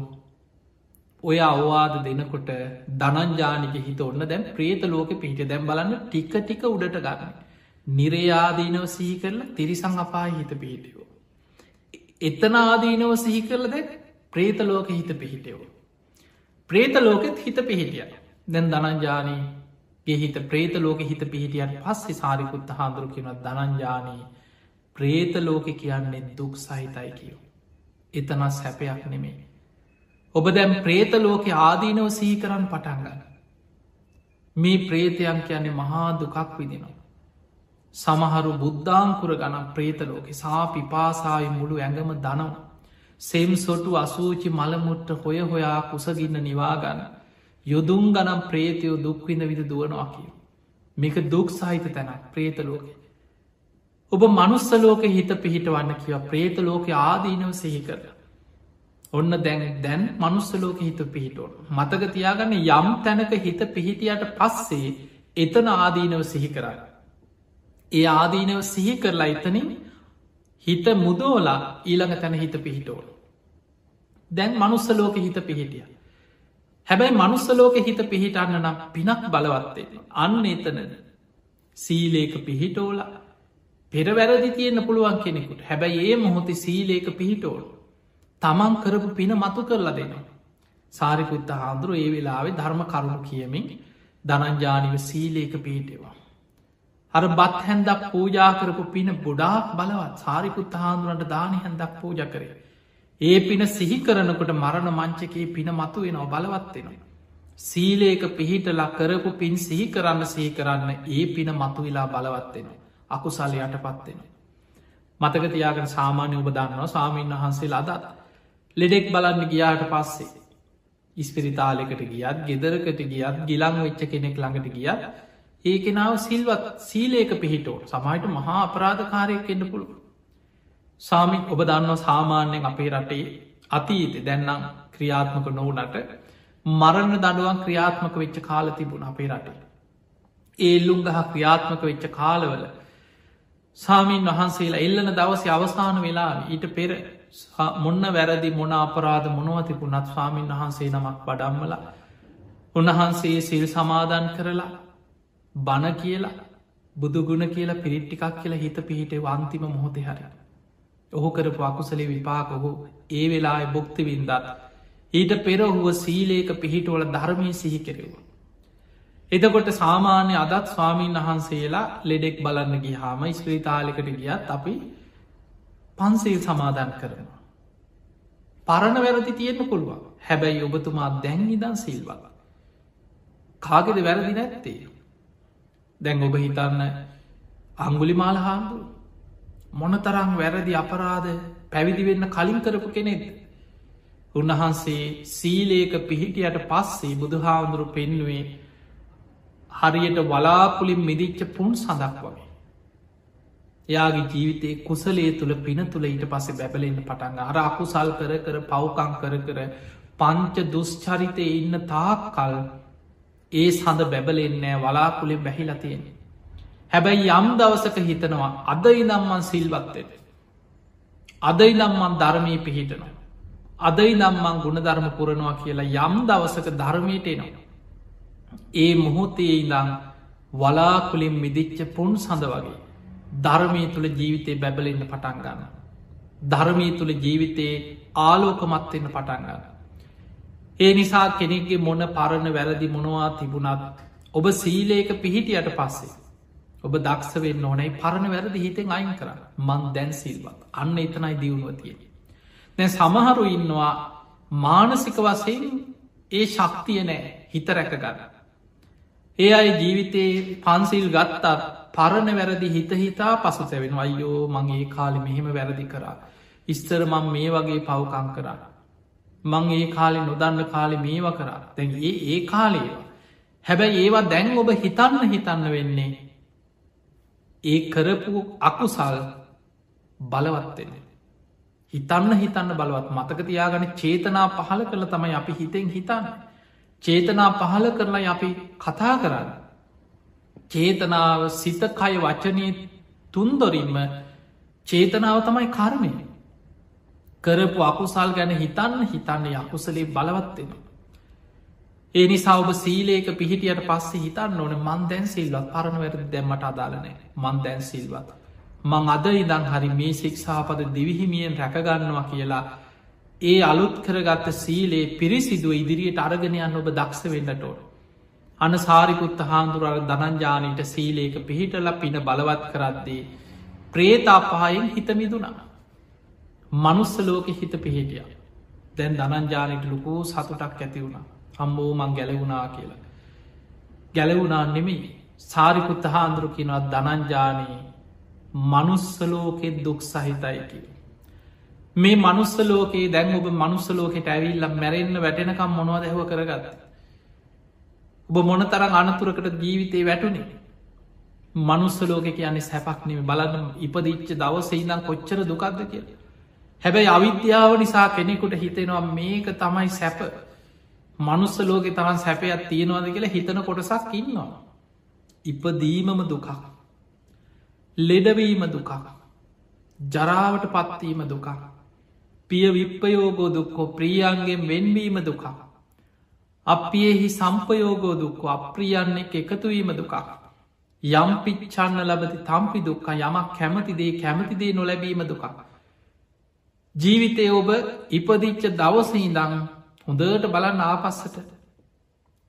ඔය අවවාද දෙනකොට දනංජානික හිත ඔන්න දැන් ප්‍රේත ලෝක පිහිට දැම් බලන්න ටික ටික උඩට ගන්න. නිරයාදීනව සිහි කරලා තිරිසං අපායි හිත පිහිටයෝ. එතන ආදීනව සිහි කරල දැ ප්‍රේතලෝක හිත පිහිටයෝ. ප්‍රේතලෝකෙත් හිත පිහිටිය දැන් දනංජානීගේ හිත ප්‍රේතලෝක හිත පිහිටියන් පස්සේ සාරිකුත්ත හාදුරු කියෙනත් දනංජානී ප්‍රේතලෝක කියන්නේ දුක් සහිතයි කියෝ. එතනත් සැපයක් නෙමේ. ඔබ දැම් ප්‍රේතලෝක ආදීනව සිහි කරන්න පටන්ගන්න. මේ ප්‍රේතයන් කියන්නේ මහා දුකක් විදිනවා. සමහරු බුද්ධාංකුර ගනම් ප්‍රේතලෝක සා පිපාසාය මුළු ඇඟම දනව. සෙම් සොටු අසූචි මළමුට්ට හොය හොයා කුසගින්න නිවාගන්න. යොදුම් ගනම් ප්‍රේතයෝ දුක්විඳ විද දුවනවා කිය. මේක දුක් සහිත තැනක් ප්‍රේතලෝක. ඔබ මනුස්සලෝක හිත පිහිටවන්න කිව ප්‍රේතලෝක ආදීනව සෙහි කර. ඔන්න දැන් දැන් මනුස්සලෝක හිත පිහිටෝන. මතක තියාගන්න යම් තැනක හිත පිහිටියට පස්සේ එතන ආදීනව සිහි කරන්න. ඒ ආදීනව සිහි කරලා එතනින් හිත මුදෝලා ඊළඟ තැන හිත පිහිටෝල. දැන් මනුස්සලෝක හිත පිහිටිය. හැබැයි මනුස්සලෝක හිත පිහිටන්න නම් පිනක් බලවත්තේ. අන්න එතනද. සීලේක පිහිටෝල පෙරවැරදි තියෙන්න්න පුළුවන් කෙනෙකුට හැබැයි ඒ මොහොතේ සීලේක පිහිටෝල්. තමන් කරපු පින මතු කරලා දෙනවා. සාරිකුත්ත හාන්දුරු ඒ වෙලාවේ ධර්ම කරුණු කියමින් දනංජානිව සීලේක පිහිටවා. අර බත් හැන්දක් පූජා කරපු පින ගොඩාක් බලවත් සාරිකුත් හාන්දුරන්ට දානි හැන්දක් පූජ කරය. ඒ පින සිහි කරනකොට මරණ මංචකයේ පින මතු වෙනවා බලවත්වෙනවා. සීලේක පිහිටලා කරපු පින් සිහි කරන්න සිහි කරන්න ඒ පින මතුවෙලා බලවත්වෙනවා. අකුසල් යට පත්වෙනවා. මතක තියාගෙන සාමාන්‍ය ඔබ දන්නවා සාමීන් වහන්සේ ලදත්. ලෙඩෙක් බලන්න ගියාට පස්සේ. ඉස්පිරිතාලෙකට ගියත් ගෙදරකට ගියත් ගිලං වෙච්ච කෙනෙක් ළඟට ගියත් ඒකෙනාව සිල්වත් සීලේක පිහිටෝ සමයිට මහා අපරාධකාරයක් එන්න පුළුව. සාමි ඔබ දන්නවා සාමාන්‍යයෙන් අපේ රටේ අතීත දැන්නම් ක්‍රියාත්මක නොවනට මරණ දඩුවන් ක්‍රියාත්මක වෙච්ච කාල තිබුණ අපේ රටේ. ඒල්ලුම් ගහ ක්‍රියාත්මක වෙච්ච කාලවල සාමීන් වහන්සේලා එල්ලන දවස අවස්ථාන වෙලා ඊට පෙර මොන්න වැරදි මොන අපරාධ මොනවතිපුනත් ස්වාමීන් වහන්සේ නමක් වඩම්මල උන්වහන්සේ සිල් සමාධන් කරලා බණ කියලා බුදුගුණ කියලා පිරිට්ටිකක් කියලා හිත පිහිට වන්තිම මොහොතේ හරි. ඔහු කරපු අකුසලේ විපාක ඔහු ඒ වෙලා බොක්ති වින්දත් ඊට පෙරහුව සීලේක පිහිටවල ධර්මය සිහි කෙරෙවා. එතකොට සාමාන්‍ය අදත් ස්වාමීන් වහන්සේලා ලෙඩෙක් බලන්න ගිය හාම ස්ත්‍රීතාලිකට ගියත් අපි පන්සේල් සමාධන් කරනවා. පරණ වැරදි තියෙන්න්න පුළුවන් හැබැයි ඔබතුමා දැන් ඉදන් සිල්වල. කාගෙද වැරදි නැත්තේ. දැන් ඔබ හිතන්න අංගුලි මාල හාමුදුරු මොන තරම් වැරදි අපරාධ පැවිදි වෙන්න කලින් කරපු කෙනෙද. උන්වහන්සේ සීලේක පිහිටියට පස්සේ බුදුහාමුදුරු පෙන්නුවේ හරියට වලාපුලින් මිදිච්ච පුන් සඳක් වගේ. එයාගේ ජීවිතේ කුසලේ තුළ පින තුළ ඊට පස්සේ බැබලෙන්න්න පටන් අර අකුසල් කර කර පව්කං කර කර පංච දුෂ්චරිතය ඉන්න තාක් කල් ඒ සඳ බැබලෙන්නෑ වලාකුලෙ බැහිලතියෙන්. හැබැයි යම් දවසක හිතනවා අද ඉදම්මන් සිල්වත්තෙද. අදයි නම්මන් ධර්මී පිහිටනවා. අදයි නම්මන් ගුණධර්ම පුරණවා කියලා යම් දවසක ධර්මයට එනවා. ඒ මොහොතේ ඉදං වලාකුලින් මිදිච්ච පුන් සඳ වගේ ධර්මය තුළ ජීවිතය බැබලෙන්න පටන් ගන්න. ධර්මී තුළ ජීවිතයේ ආලෝකමත්වෙන්න පටන් ගන්න. ඒ නිසා කෙනෙක්ගේ මොන පරණ වැරදි මොනවා තිබුණත් ඔබ සීලේක පිහිටියට පස්සේ ඔබ දක්ෂ වෙන්න ඕනයි පරණ වැරදි හිතෙන් අයින් කර මං දැන් සිල්වත් අන්න එතනයි දියුණුවතිය. දැ සමහරු ඉන්නවා මානසික වසයෙන් ඒ ශක්තිය නෑ හිත රැක ගන්න. ඒ අයි ජීවිතයේ පන්සිල් ගත්තත් පරණ වැරදි හිත හිතා පසු සැවෙන අයියෝ මගේ කාලෙ මෙහෙම වැරදි කරා. ඉස්තර මං මේ වගේ පවකං කරා. මං ඒ කාලෙ නොදන්න කාලෙ මේව කරා දැන් ඒ ඒ කාලේවා. හැබැයි ඒවා දැන් ඔබ හිතන්න හිතන්න වෙන්නේ ඒ කරපු අකුසල් බලවත්වෙන. හිතන්න හිතන්න බලවත් මතක තියාගන චේතනා පහල කරල තමයි අපි හිතෙන් හිතන්න. චේතනා පහල කරලා අපි කතා කරන්න. චේතනාව සිතකය වචනය තුන්දොරින්ම චේතනාව තමයි කර්මය. කරපු අකුසල් ගැන හිතන්න හිතන්න යකුසලේ බලවත්වෙන. ඒ නිසා ඔබ සීලේක පිහිටියට පස්සේ හිතන්න ඕන මන් දැන් සිල්වත් පරණවැරද දැම්මට අදාලනෑ මන් දැන් සිල්වත්. මං අද ඉදං හරි මේ ශික්ෂාපද දිවිහිමියෙන් රැකගන්නවා කියලා ඒ අලුත් කරගත්ත සීලේ පිරිසිදුව ඉදිරියට අරගෙනයන්න ඔබ දක්ෂ වෙන්නට ඕන. අන සාරිකුත්ත හාන්දුරල් දනංජානීට සීලේක පිහිටල පින බලවත් කරද්දී. ප්‍රේතාපහයෙන් හිතමිදුනා. මනුස්සලෝක හිත පිහිටිය. දැන් දනංජානයට ලොකූ සතුටක් ඇති වුණා. අම්බෝ මං ගැලවුණා කියලා. ගැලවුණා නෙමෙයි සාරිකුත්ත හාන්දුරු කිනවත් දනංජානී මනුස්සලෝකෙ දුක් සහිතයි කිය. මේ මනුස්සලෝකේ දැන් ඔබ මනුස්සලෝකෙට ඇවිල්ල මැරෙන්න්න වැටෙනකම් මොනවද ඇහව කරගත්ත. ඔබ මොන තරම් අනතුරකට ජීවිතේ වැටුනේ. මනුස්සලෝක කියන්නේ සැපක්නෙම බලන්න ඉපදිච්ච දවස ඉදම් කොච්චර දුකක්ද කිය. හැබැයි අවිද්‍යාව නිසා කෙනෙකුට හිතෙනවා මේක තමයි සැප මනුස්ස ලෝකෙ තරන් සැපයක් තියෙනවාද කියලා හිතන කොටසක් ඉන්නවා. ඉපදීමම දුකක්. ලෙඩවීම දුකක්. ජරාවට පත්වීම දුකක්. පිය විප්පයෝගෝ දුක්කෝ ප්‍රියන්ගෙන් වෙන්වීම දුකක්. අපියෙහි සම්පයෝගෝ දුක්කෝ අප්‍රියන්නෙක් එකතුවීම දුකක්. යම් පිච්චන්න ලබති තම්පි දුක්ක යමක් කැමතිදේ කැමතිදේ නොලැබීම දුකක්. ජීවිතය ඔබ ඉපදිච්ච දවසහිදං හොඳට බලන්න ආපස්සට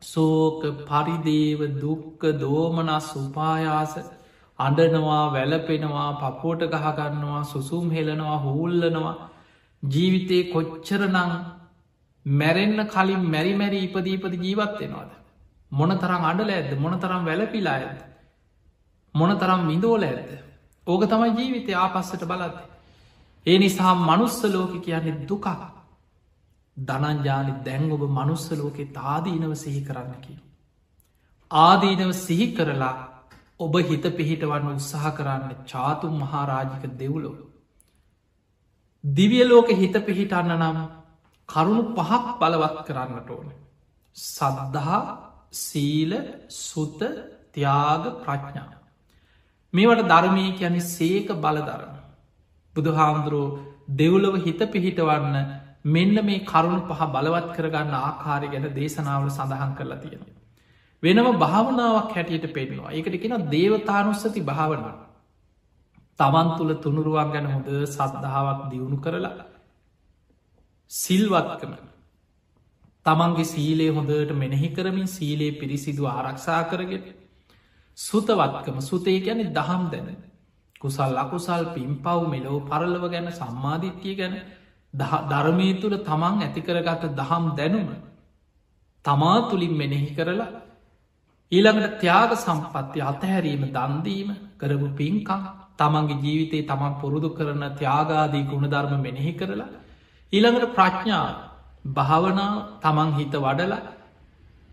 සෝක පරිදේව දුක්ක දෝමනස් උපායාස අඩනවා වැලපෙනවා පපෝට ගහගන්නවා සුසුම් හෙලනවා හූල්ලනවා ජීවිතය කොච්චරනං මැරෙන්න්න කලින් මැරි මැරි ඉපදීපති ජීවත්වෙනවාද. මොන තරම් අඩල ඇද මොන තරම් වැලපිලා ඇද. මොන තරම් විඳෝල ඇද. ඕක තමයි ජීවිතය ආපස්සට බලත්. ඒ නිසා මනුස්ස ලෝක කියන්නේ දුකක්. දනංජානි දැන් ඔබ මනුස්සලෝකෙ තාදීනව සිහි කරන්නකි. ආදීනව සිහි කරලා ඔබ හිත පිහිටවන්න උත්සාහ කරන්න චාතුම් මහාරාජික දෙව්ලෝ. දිවියලෝක හිත පිහිටන්න නම් කරුණු පහක් බලවත් කරන්නට ඕන. සදදහා සීල සුත ත්‍යාග ප්‍රඥා. මේවට ධර්මය කියන්නේ සේක බලධරන. බුදුහාමුදුරුවෝ දෙව්ලව හිත පිහිටවන්න මෙන්න මේ කරුණු පහ බලවත් කරගන්න ආකාරය ගැන දේශනාවල සඳහන් කරලා තියෙන. වෙනම භාවනාවක් හැටියට පෙන්වා ඒකට කෙන දේවතානුස්සති භාවනා. තමන් තුළ තුනුරුවන් ගැන හොඳ සද්ධාවක් දියුණු කරලා සිල්වත්කම. තමන්ගේ සීලේ හොඳට මෙනෙහි කරමින් සීලේ පිරිසිදු ආරක්ෂා කරගෙන සුතවත්කම. සුතේ ගැන දහම් දැන. කුසල් අකුසල් පින් පව් මෙලෝ පරලව ගැන සම්මාධිත්‍යය ගැන ධර්මය තුළ තමන් ඇතිකරගත දහම් දැනුම තමා තුළින් මෙනෙහි කරලා ඊළඟට ත්‍යාග සම්පත්ති අතහැරීම දන්දීම කරපු පින්කං තමන්ගේ ජීවිතේ තමන් පුරුදු කරන ත්‍යාගාදී ගුණධර්ම මෙනෙහි කරලා ඊළඟට ප්‍රඥා භාවනා තමන් හිත වඩලා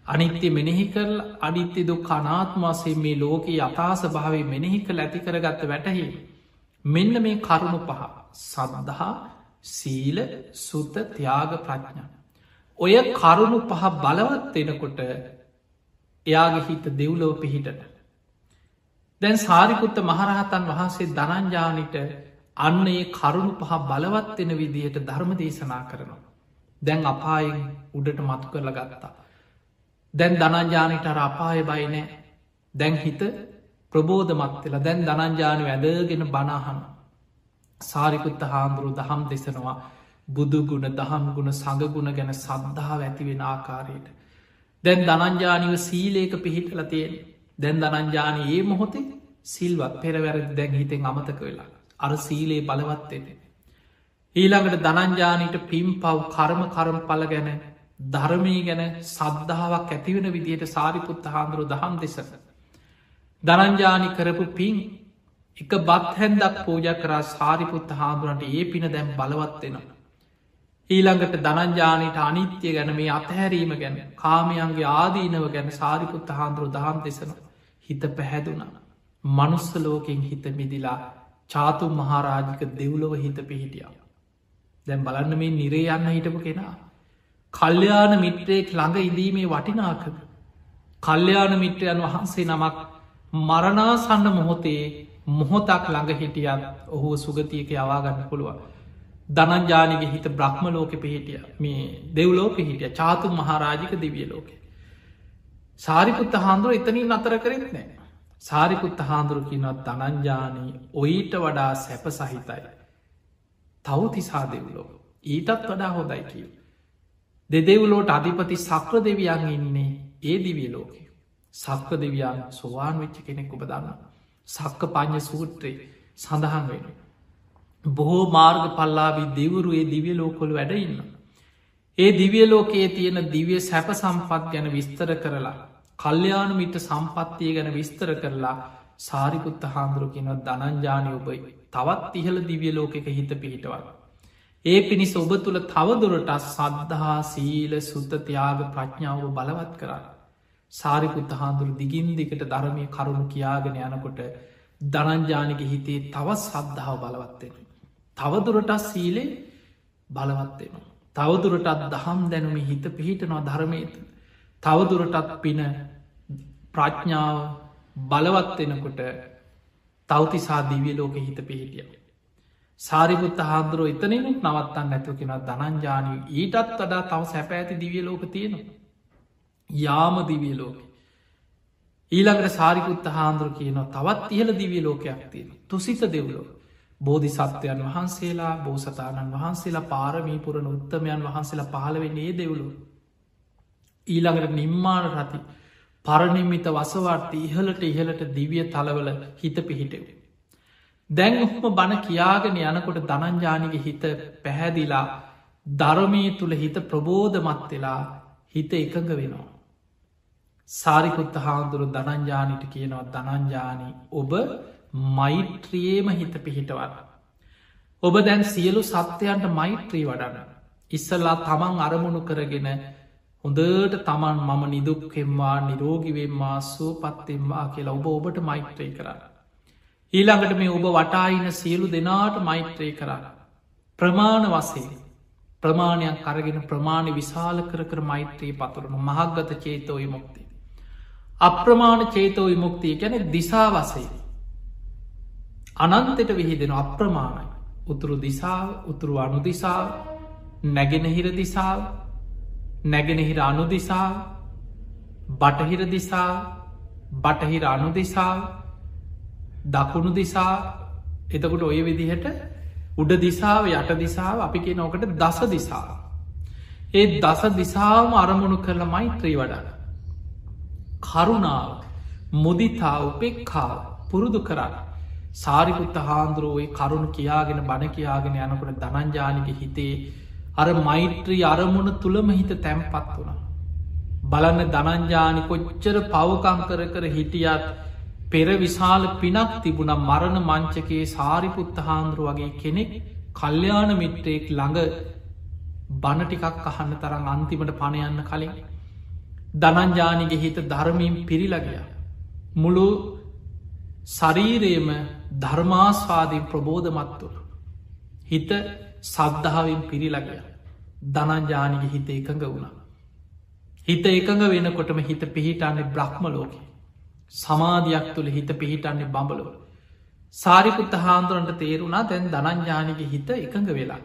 අනිත්‍ය මෙනෙහි කරල අනිත්‍ය දුක් අනාත්මාසේ මේ ලෝකයේ අතාස භාවේ මෙනෙහි කළ ඇති කරගත්ත වැටහි මෙන්න මේ කරුණු පහ සදහා සීල සුත ත්‍යාග ප්‍රඥා. ඔය කරුණු පහ බලවත් වෙනකොට එයාගේ හිත දෙව්ලෝ පිහිටට. දැන් සාරිකුත්ත මහරහතන් වහන්සේ දනංජානිට අන්න ඒ කරුණු පහ බලවත්වෙන විදිහට ධර්ම දේශනා කරනවා. දැන් අපායෙන් උඩට මතු කරල ගත්තා. දැන් දනංජානිට අපාය බයිනෑ දැන් හිත ප්‍රබෝධ මත්වෙලා දැන් දනංජානය වැදගෙන බනාහන සාරිකුත්ත හාමුදුරු දහම් දෙසනවා බුදුගුණ දහම් ගුණ සඟගුණ ගැන සද්ධාව ඇතිවෙන ආකාරයට. දැන් දනංජානිව සීලේක පිහිටල තියෙන දැන් දනංජානය ඒ මොහොතේ සිල්වත් පෙරවැරදි දැන් හිතෙන් අමතක වෙලා අර සීලේ බලවත්වෙන. ඊළඟට දනංජානීට පිම් පව් කර්ම කරම් පල ගැන ධර්මී ගැන සද්ධාවක් ඇතිවෙන විදියට සාරිපුත්ත හාන්දුරු දහම් දෙසක. දනංජානි කරපු පින් එක බත් හැන්දක් පූජ කරා සාරිපුත්ත හාදුරන්ට ඒ පින දැම් බලවත්වෙනවා. ඊළඟට දනංජානයට අනිත්‍ය ගැන මේ අතහැරීම ගැන කාමයන්ගේ ආදීනව ගැන සාරිපුත්ත හාන්දුරු දහම් දෙසන හිත පැහැදුනා. මනුස්ස ලෝකෙන් හිත මිදිලා චාතු මහාරාජික දෙව්ලොව හිත පිහිටියාව. දැම් බලන්න මේ නිරේ යන්න හිටපු කෙනා. කල්්‍යයාන මිත්‍රයෙක් ළඟ ඉදීමේ වටිනාක. කල්්‍යයාන මිත්‍රයන් වහන්සේ නමක් මරණාසන්න මොහොතේ මොහොතක් ළඟ හිටියත් ඔහු සුගතියක යවාගන්න පුළුවන්. දනංජානක හිත බ්‍රහ්ම ලෝක පිහිටිය මේ දෙව්ලෝ පිහිටිය චාතු මහාරාජික දිවිය ලෝකෙ. සාරිපුත්ත හාන්දුර එතනින් අතර කරෙත් නෑ. සාරිපුත්ත හාන්දුරු කියනත් දනංජානී ඔයිට වඩා සැප සහිතයි. තවතිසා දෙව්ලෝ ඊටත් වඩා හොදයි කියව. දෙදෙව්ලෝට අධිපති සක්‍ර දෙවියන් ඉන්නේ ඒ දිවිය ලෝකය. සක්ක දෙවියන් සොවාන් වෙච්ච කෙනෙක් ඔබ දන්න. සක්ක පඥ සූත්‍රයේ සඳහන් වෙන. බොහෝ මාර්ග පල්ලාවි දෙවරු ඒ දිවිය ලෝකොළ වැඩඉන්න. ඒ දිවිය ලෝකයේ තියෙන දිවිය සැප සම්පත් ගැන විස්තර කරලා කල්්‍යයානු මිට සම්පත්තිය ගැන විස්තර කරලා සාරිකුත්ත හාන්දුරු කියනොත් දනංජානය ඔබයි තවත් ඉහළ දිවිය ලෝකෙක හිත පිහිටවල. ඒ පිණිස ඔබ තුළ තවදුරට සද්ධහා සීල සුද්ධතියාග ප්‍රඥාව බලවත් කරන්න. සාරිකුත්ත හාන්දුරු දිගින් දිකට ධරමය කරුණු කියාගෙන යනකොට දනංජානක හිතේ තවත් සද්ධාව බලවත්වෙන. තවදුරටත් සීලේ බලවත්වෙන. තවදුරටත් දහම් දැනුම හිත පිහිටනවා ධර්මයත. තවදුරටත් පින ප්‍රඥාව බලවත්වෙනකොට තවතිසා දිවිය ලෝක හිත පිහිටිය. සාරිපුත්ත හාන්දුරුව එතනෙනුත් නවත්තන්න නැතු කෙන දනංජානී ඊටත් වඩා තව සැප ඇති දිවිය ලෝක තියෙනවා. යාම දිවිය ලෝක. ඊළඟට සාරිකුත්ත හාන්දුරු කියනවා තවත් ඉහල දිවිය ලෝකයක් තියෙන තුසිත දෙව්ලෝ. බෝධි සත්වයන් වහන්සේලා බෝසතාණන් වහන්සේලා පාරමීපුරණ උත්තමයන් වහන්සේලා පහළවෙන්නේ දෙව්ලු. ඊළඟට නිම්මාන රති පරණිමිත වසවාර්ථ ඉහලට ඉහලට දිවිය තලවල හිත පිහිටව. දැන් ඔහම බණ කියාගෙන යනකොට දනංජානික හිත පැහැදිලා ධරමී තුළ හිත ප්‍රබෝධමත් වෙලා හිත එකඟ වෙනවා. සාරිකුත්ත හාන්දුරු දනංජානිට කියනවා දනංජානී ඔබ මෛත්‍රියේම හිත පිහිටවන්න. ඔබ දැන් සියලු සත්‍යයන්ට මෛත්‍රී වඩන්න. ඉස්සල්ලා තමන් අරමුණු කරගෙන හොඳට තමන් මම නිදුක්කෙම්වා නිරෝගිවෙම්මා සුවපත්තෙම්වා කියලා ඔබ ඔබට මෛත්‍රී කරන්න. ඊළඟට මේ ඔබ වටායින සියලු දෙනාට මෛත්‍රී කරන්න. ප්‍රමාණ වසේ ප්‍රමාණයක් කරගෙන ප්‍රමාණ විශාල කර කර මෛත්‍රී පතුරන මහක්ගත චේතෝ විමුක්ති. අප්‍රමාණ චේතෝ විමුක්තිය ගැන දිසා වසේ. අනන්තෙට විහිදෙන අප්‍රමාණයි. උතුරු දිසාාව උතුරු අනු දිසාාව නැගෙනහිර දිසාාව නැගෙනහිර අනු දිසා බටහිර දිසා බටහිර අනු දිසා දකුණු දිසා එතකොට ඔය විදිහට උඩ දිසාාව යට දිසාාව අපි කිය නොකට දස දිසා. ඒ දස දිසාම අරමුණු කරල මෛත්‍රී වඩන. කරුණාව මුදිතා උපෙක්කාව පුරුදු කරන්න. සාරිපුත්ත හාන්දුරුවේ කරුණු කියාගෙන බණ කියාගෙන යනකට දනංජානික හිතේ අර මෛත්‍රී අරමුණ තුළම හිත තැම්පත් වුණ. බලන්න දනංජානි කොච්චර පවකං කර කර හිටියත් පෙර විශාල පිනක් තිබුණ මරණ මංචකයේ සාරිපුත්ත හාන්දුරු වගේ කෙනෙක් කල්්‍යයාන මිත්‍රයෙක් ළඟ බණටිකක් අහන්න තරම් අන්තිමට පණයන්න කලින් දනංජානිගේ හිත ධර්මීම් පිරිලගිය. මුළු ශරීරයම ධර්මාස්වාදී ප්‍රබෝධමත්තුර. හිත සද්ධාවෙන් පිරිලගිය. දනංජානික හිත එකඟ වුණා. හිත එකඟ වෙනකොටම හිත පිහිටන්නේ බ්‍රහ්ම ලෝක. සමාධයක් තුළ හිත පිහිටන්නේ බඹලොව. සාරිකුත්ත හාන්දුරන්ට තේරුණා දැන් දනංජානික හිත එකඟ වෙලා.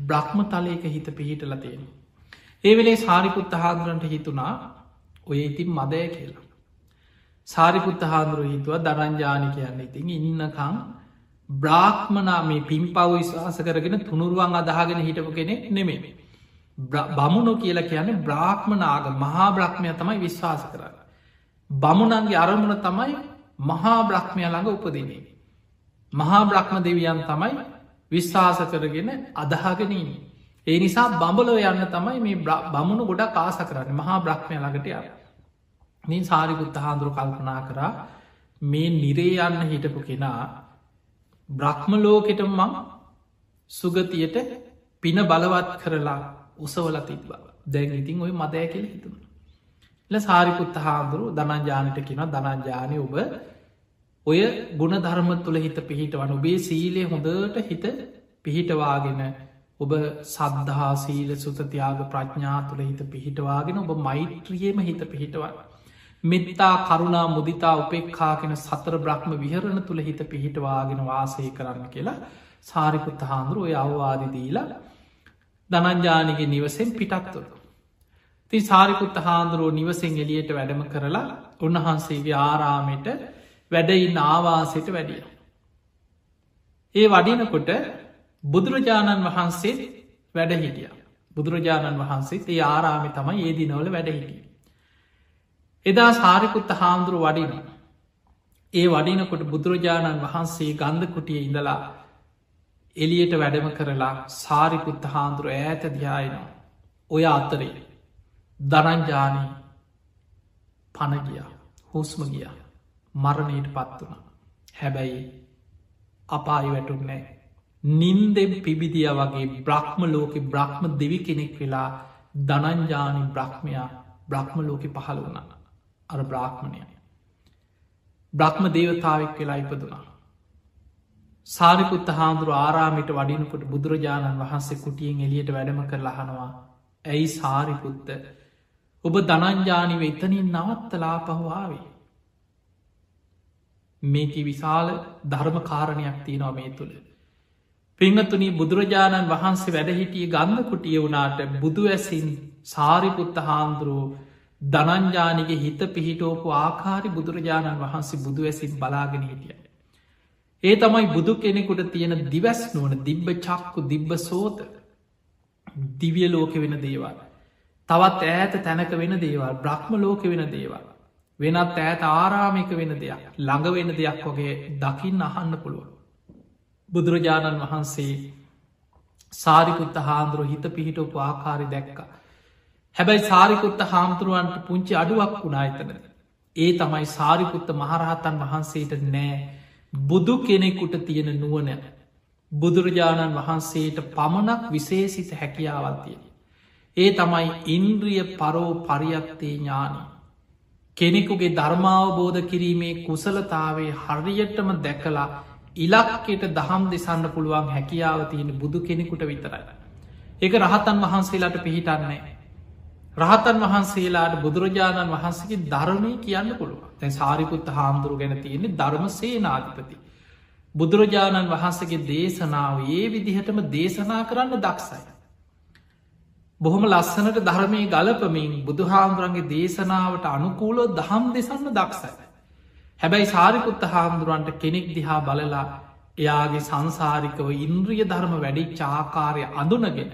බ්‍රහ්ම තලයක හිත පිහිටල තියෙන. ඒ වෙලේ සාරිපුත්ත හාදුරන්ට හිතුනා ඔය ඉතින් මදය කියලා. සාරිපුත්ත හාදුරු හිතුව දරංජානි කියන්න ඉතින් ඉන්නකං බ්‍රාහ්මනා මේ පින් පව විශවාස කරගෙන තුනුරුවන් අදහගෙන හිටපු කෙනෙක් නෙමේ. බමුණු කියලා කියන්නේ බ්‍රාහ්මනාග මහා බ්‍රහ්මය තමයි විශ්වාස කරන්න. බමුණන්ගේ අරමුණ තමයි මහා බ්‍රහ්මය ළඟ උපදිනේ. මහා බ්‍රහ්ම දෙවියන් තමයි විශ්වාස කරගෙන අදහගෙනීම. ඒ නිසා බඹලෝ යන්න තමයි මේ බමුණු ගොඩක් ආස කරන්න මහා බ්‍රහ්මය ළඟට ය. මේ සාරිකුත්ත හාදුරු කල්පනා කරා මේ නිරේ යන්න හිටපු කෙනා බ්‍රහ්ම ලෝකෙට මං සුගතියට පින බලවත් කරලා උසවල තිබ දැන් ඉතින් ඔය මදය කෙළ හිතුුණ. ල සාරිකුත්ත හාදුරු දනජානට කියෙන දනජානය ඔබ ඔය ගුණ ධර්ම තුළ හිත පිහිටවන ඔබේ සීලය හොඳට හිත පිහිටවාගෙන ඔබ සද්ධහා සීල සුතතියාග ප්‍රඥා තුළ හිත පිහිටවාගෙන ඔබ මෛත්‍රියම හිත පිහිටවන්න. මෙත්තා කරුණා මුදිතා උපෙක්කාගෙන සතර බ්‍රහ්ම විහරණ තුළ හිත පිහිටවාගෙන වාසය කරන්න කියලා සාරිකුත්ත හාන්දුරුව ඔය අවවාදිදීලා දනංජානගේ නිවසෙන් පිටත්තුර. ති සාරිකුත්ත හාන්දුරුව නිවසෙන් එලියට වැඩම කරලා උන්වහන්සේගේ ආරාමයට වැඩඉන්න ආවාසයට වැඩිය. ඒ වඩිනකොට බුදුරජාණන් වහන්සේ වැඩ හිටිය. බුදුරජාණන් වහන්සේ ඒ ආරාමි තමයි ඒ දිනවල වැඩ හිටිය. එදා සාරිකුත්ත හාමුදුරු වඩින. ඒ වඩිනකොට බුදුරජාණන් වහන්සේ ගන්ධ කුටිය ඉඳලා එලියට වැඩම කරලා සාරිකුත්ත හාන්දුරු ඈත දියායනවා. ඔය අත්තරේ දනංජානී පණගිය හුස්ම ගියා. මරණයට පත් වුණ. හැබැයි අපායි වැටුක් නෑ. නින්දෙම් පිබිදිය වගේ බ්‍රහ්ම ලෝක බ්‍රහ්ම දෙවි කෙනෙක් වෙලා දනංජානි බ්‍රහ්මයා බ්‍රහ්ම ලෝක පහළ වුණ අර බ්‍රාහ්මණය. බ්‍රහ්ම දේවතාවක් වෙලා ඉපදුනා. සාරිකුත්ත හාමුදුරු ආරාමිට වඩිනකොට බුදුරජාණන් වහන්සේ කුටියෙන් එලියට වැඩම කර ලහනවා. ඇයි සාරිකුත්ත ඔබ දනංජානිව එතනින් නවත්තලා පහවාවේ. මේක විශාල ධර්ම කාරණයක් තියෙනවා මේ තුළ. පිංහතුනී බුදුරජාණන් වහන්සේ වැඩහිටිය ගන්න කුටිය වුණාට බුදු ඇසින් සාරිපුත්ත හාන්දුරුව දනංජානිගේ හිත පිහිටෝපු ආකාරි බුදුරජාණන් වහන්සේ බුදු ඇසින් බලාගෙන හිටිය. ඒ තමයි බුදු කෙනෙකුට තියෙන දිවැස් නුවන දිබ්බ චක්කු දිබ්බ සෝත දිවිය ලෝක වෙන දේවල්. තවත් ඈත තැනක වෙන දේවල් බ්‍රහ්ම ලෝක වෙන දේවල්. වෙනත් ඈත ආරාමික වෙන දෙයක් ළඟ වෙන දෙයක් වගේ දකිින් අහන්න පුළුවන්. බුදුරජාණන් වහන්සේ සාරිකුත්ත හාන්දුරුව හිත පිහිටපු ආකාරි දැක්ක. හැබැයි සාරිකුත්ත හාමුදුරුවන්ට පුංචි අඩුවක් වුණා එතන. ඒ තමයි සාරිකුත්ත මහරහතන් වහන්සේට නෑ බුදු කෙනෙකුට තියෙන නුවන බුදුරජාණන් වහන්සේට පමණක් විශේසිත හැකියාවල්තිය. ඒ තමයි ඉන්ද්‍රිය පරෝ පරියත්තේ ඥානී. කෙනෙකුගේ ධර්මාවබෝධ කිරීමේ කුසලතාවේ හරියටම දැකලා ඉලක්කෙට දහම් දෙසන්න පුළුවන් හැකියාව තියෙන බුදු කෙනෙකුට විතරයි. ඒක රහතන් වහන්සේලාට පිහිටන්නේ. රහතන් වහන්සේලාට බුදුරජාණන් වහන්සගේ ධර්මය කියන්න පුළුව තැන් සාරිකුත්ත හාමුදුරු ගැන තියෙන්නේ ධර්ම සේනාධිපති. බුදුරජාණන් වහන්සගේ දේශනාව ඒ විදිහටම දේශනා කරන්න දක්සයි. බොහොම ලස්සනට ධර්මය ගලපමින් බුදුහාමුදුරන්ගේ දේශනාවට අනුකූලෝ දහම් දෙසන්න දක්සයි. හැබැයි සාරිකුත්ත හාමුදුරුවන්ට කෙනෙක් දිහා බලලා එයාගේ සංසාරිකව ඉන්ද්‍රිය ධර්ම වැඩි චාකාරය අඳුනගෙන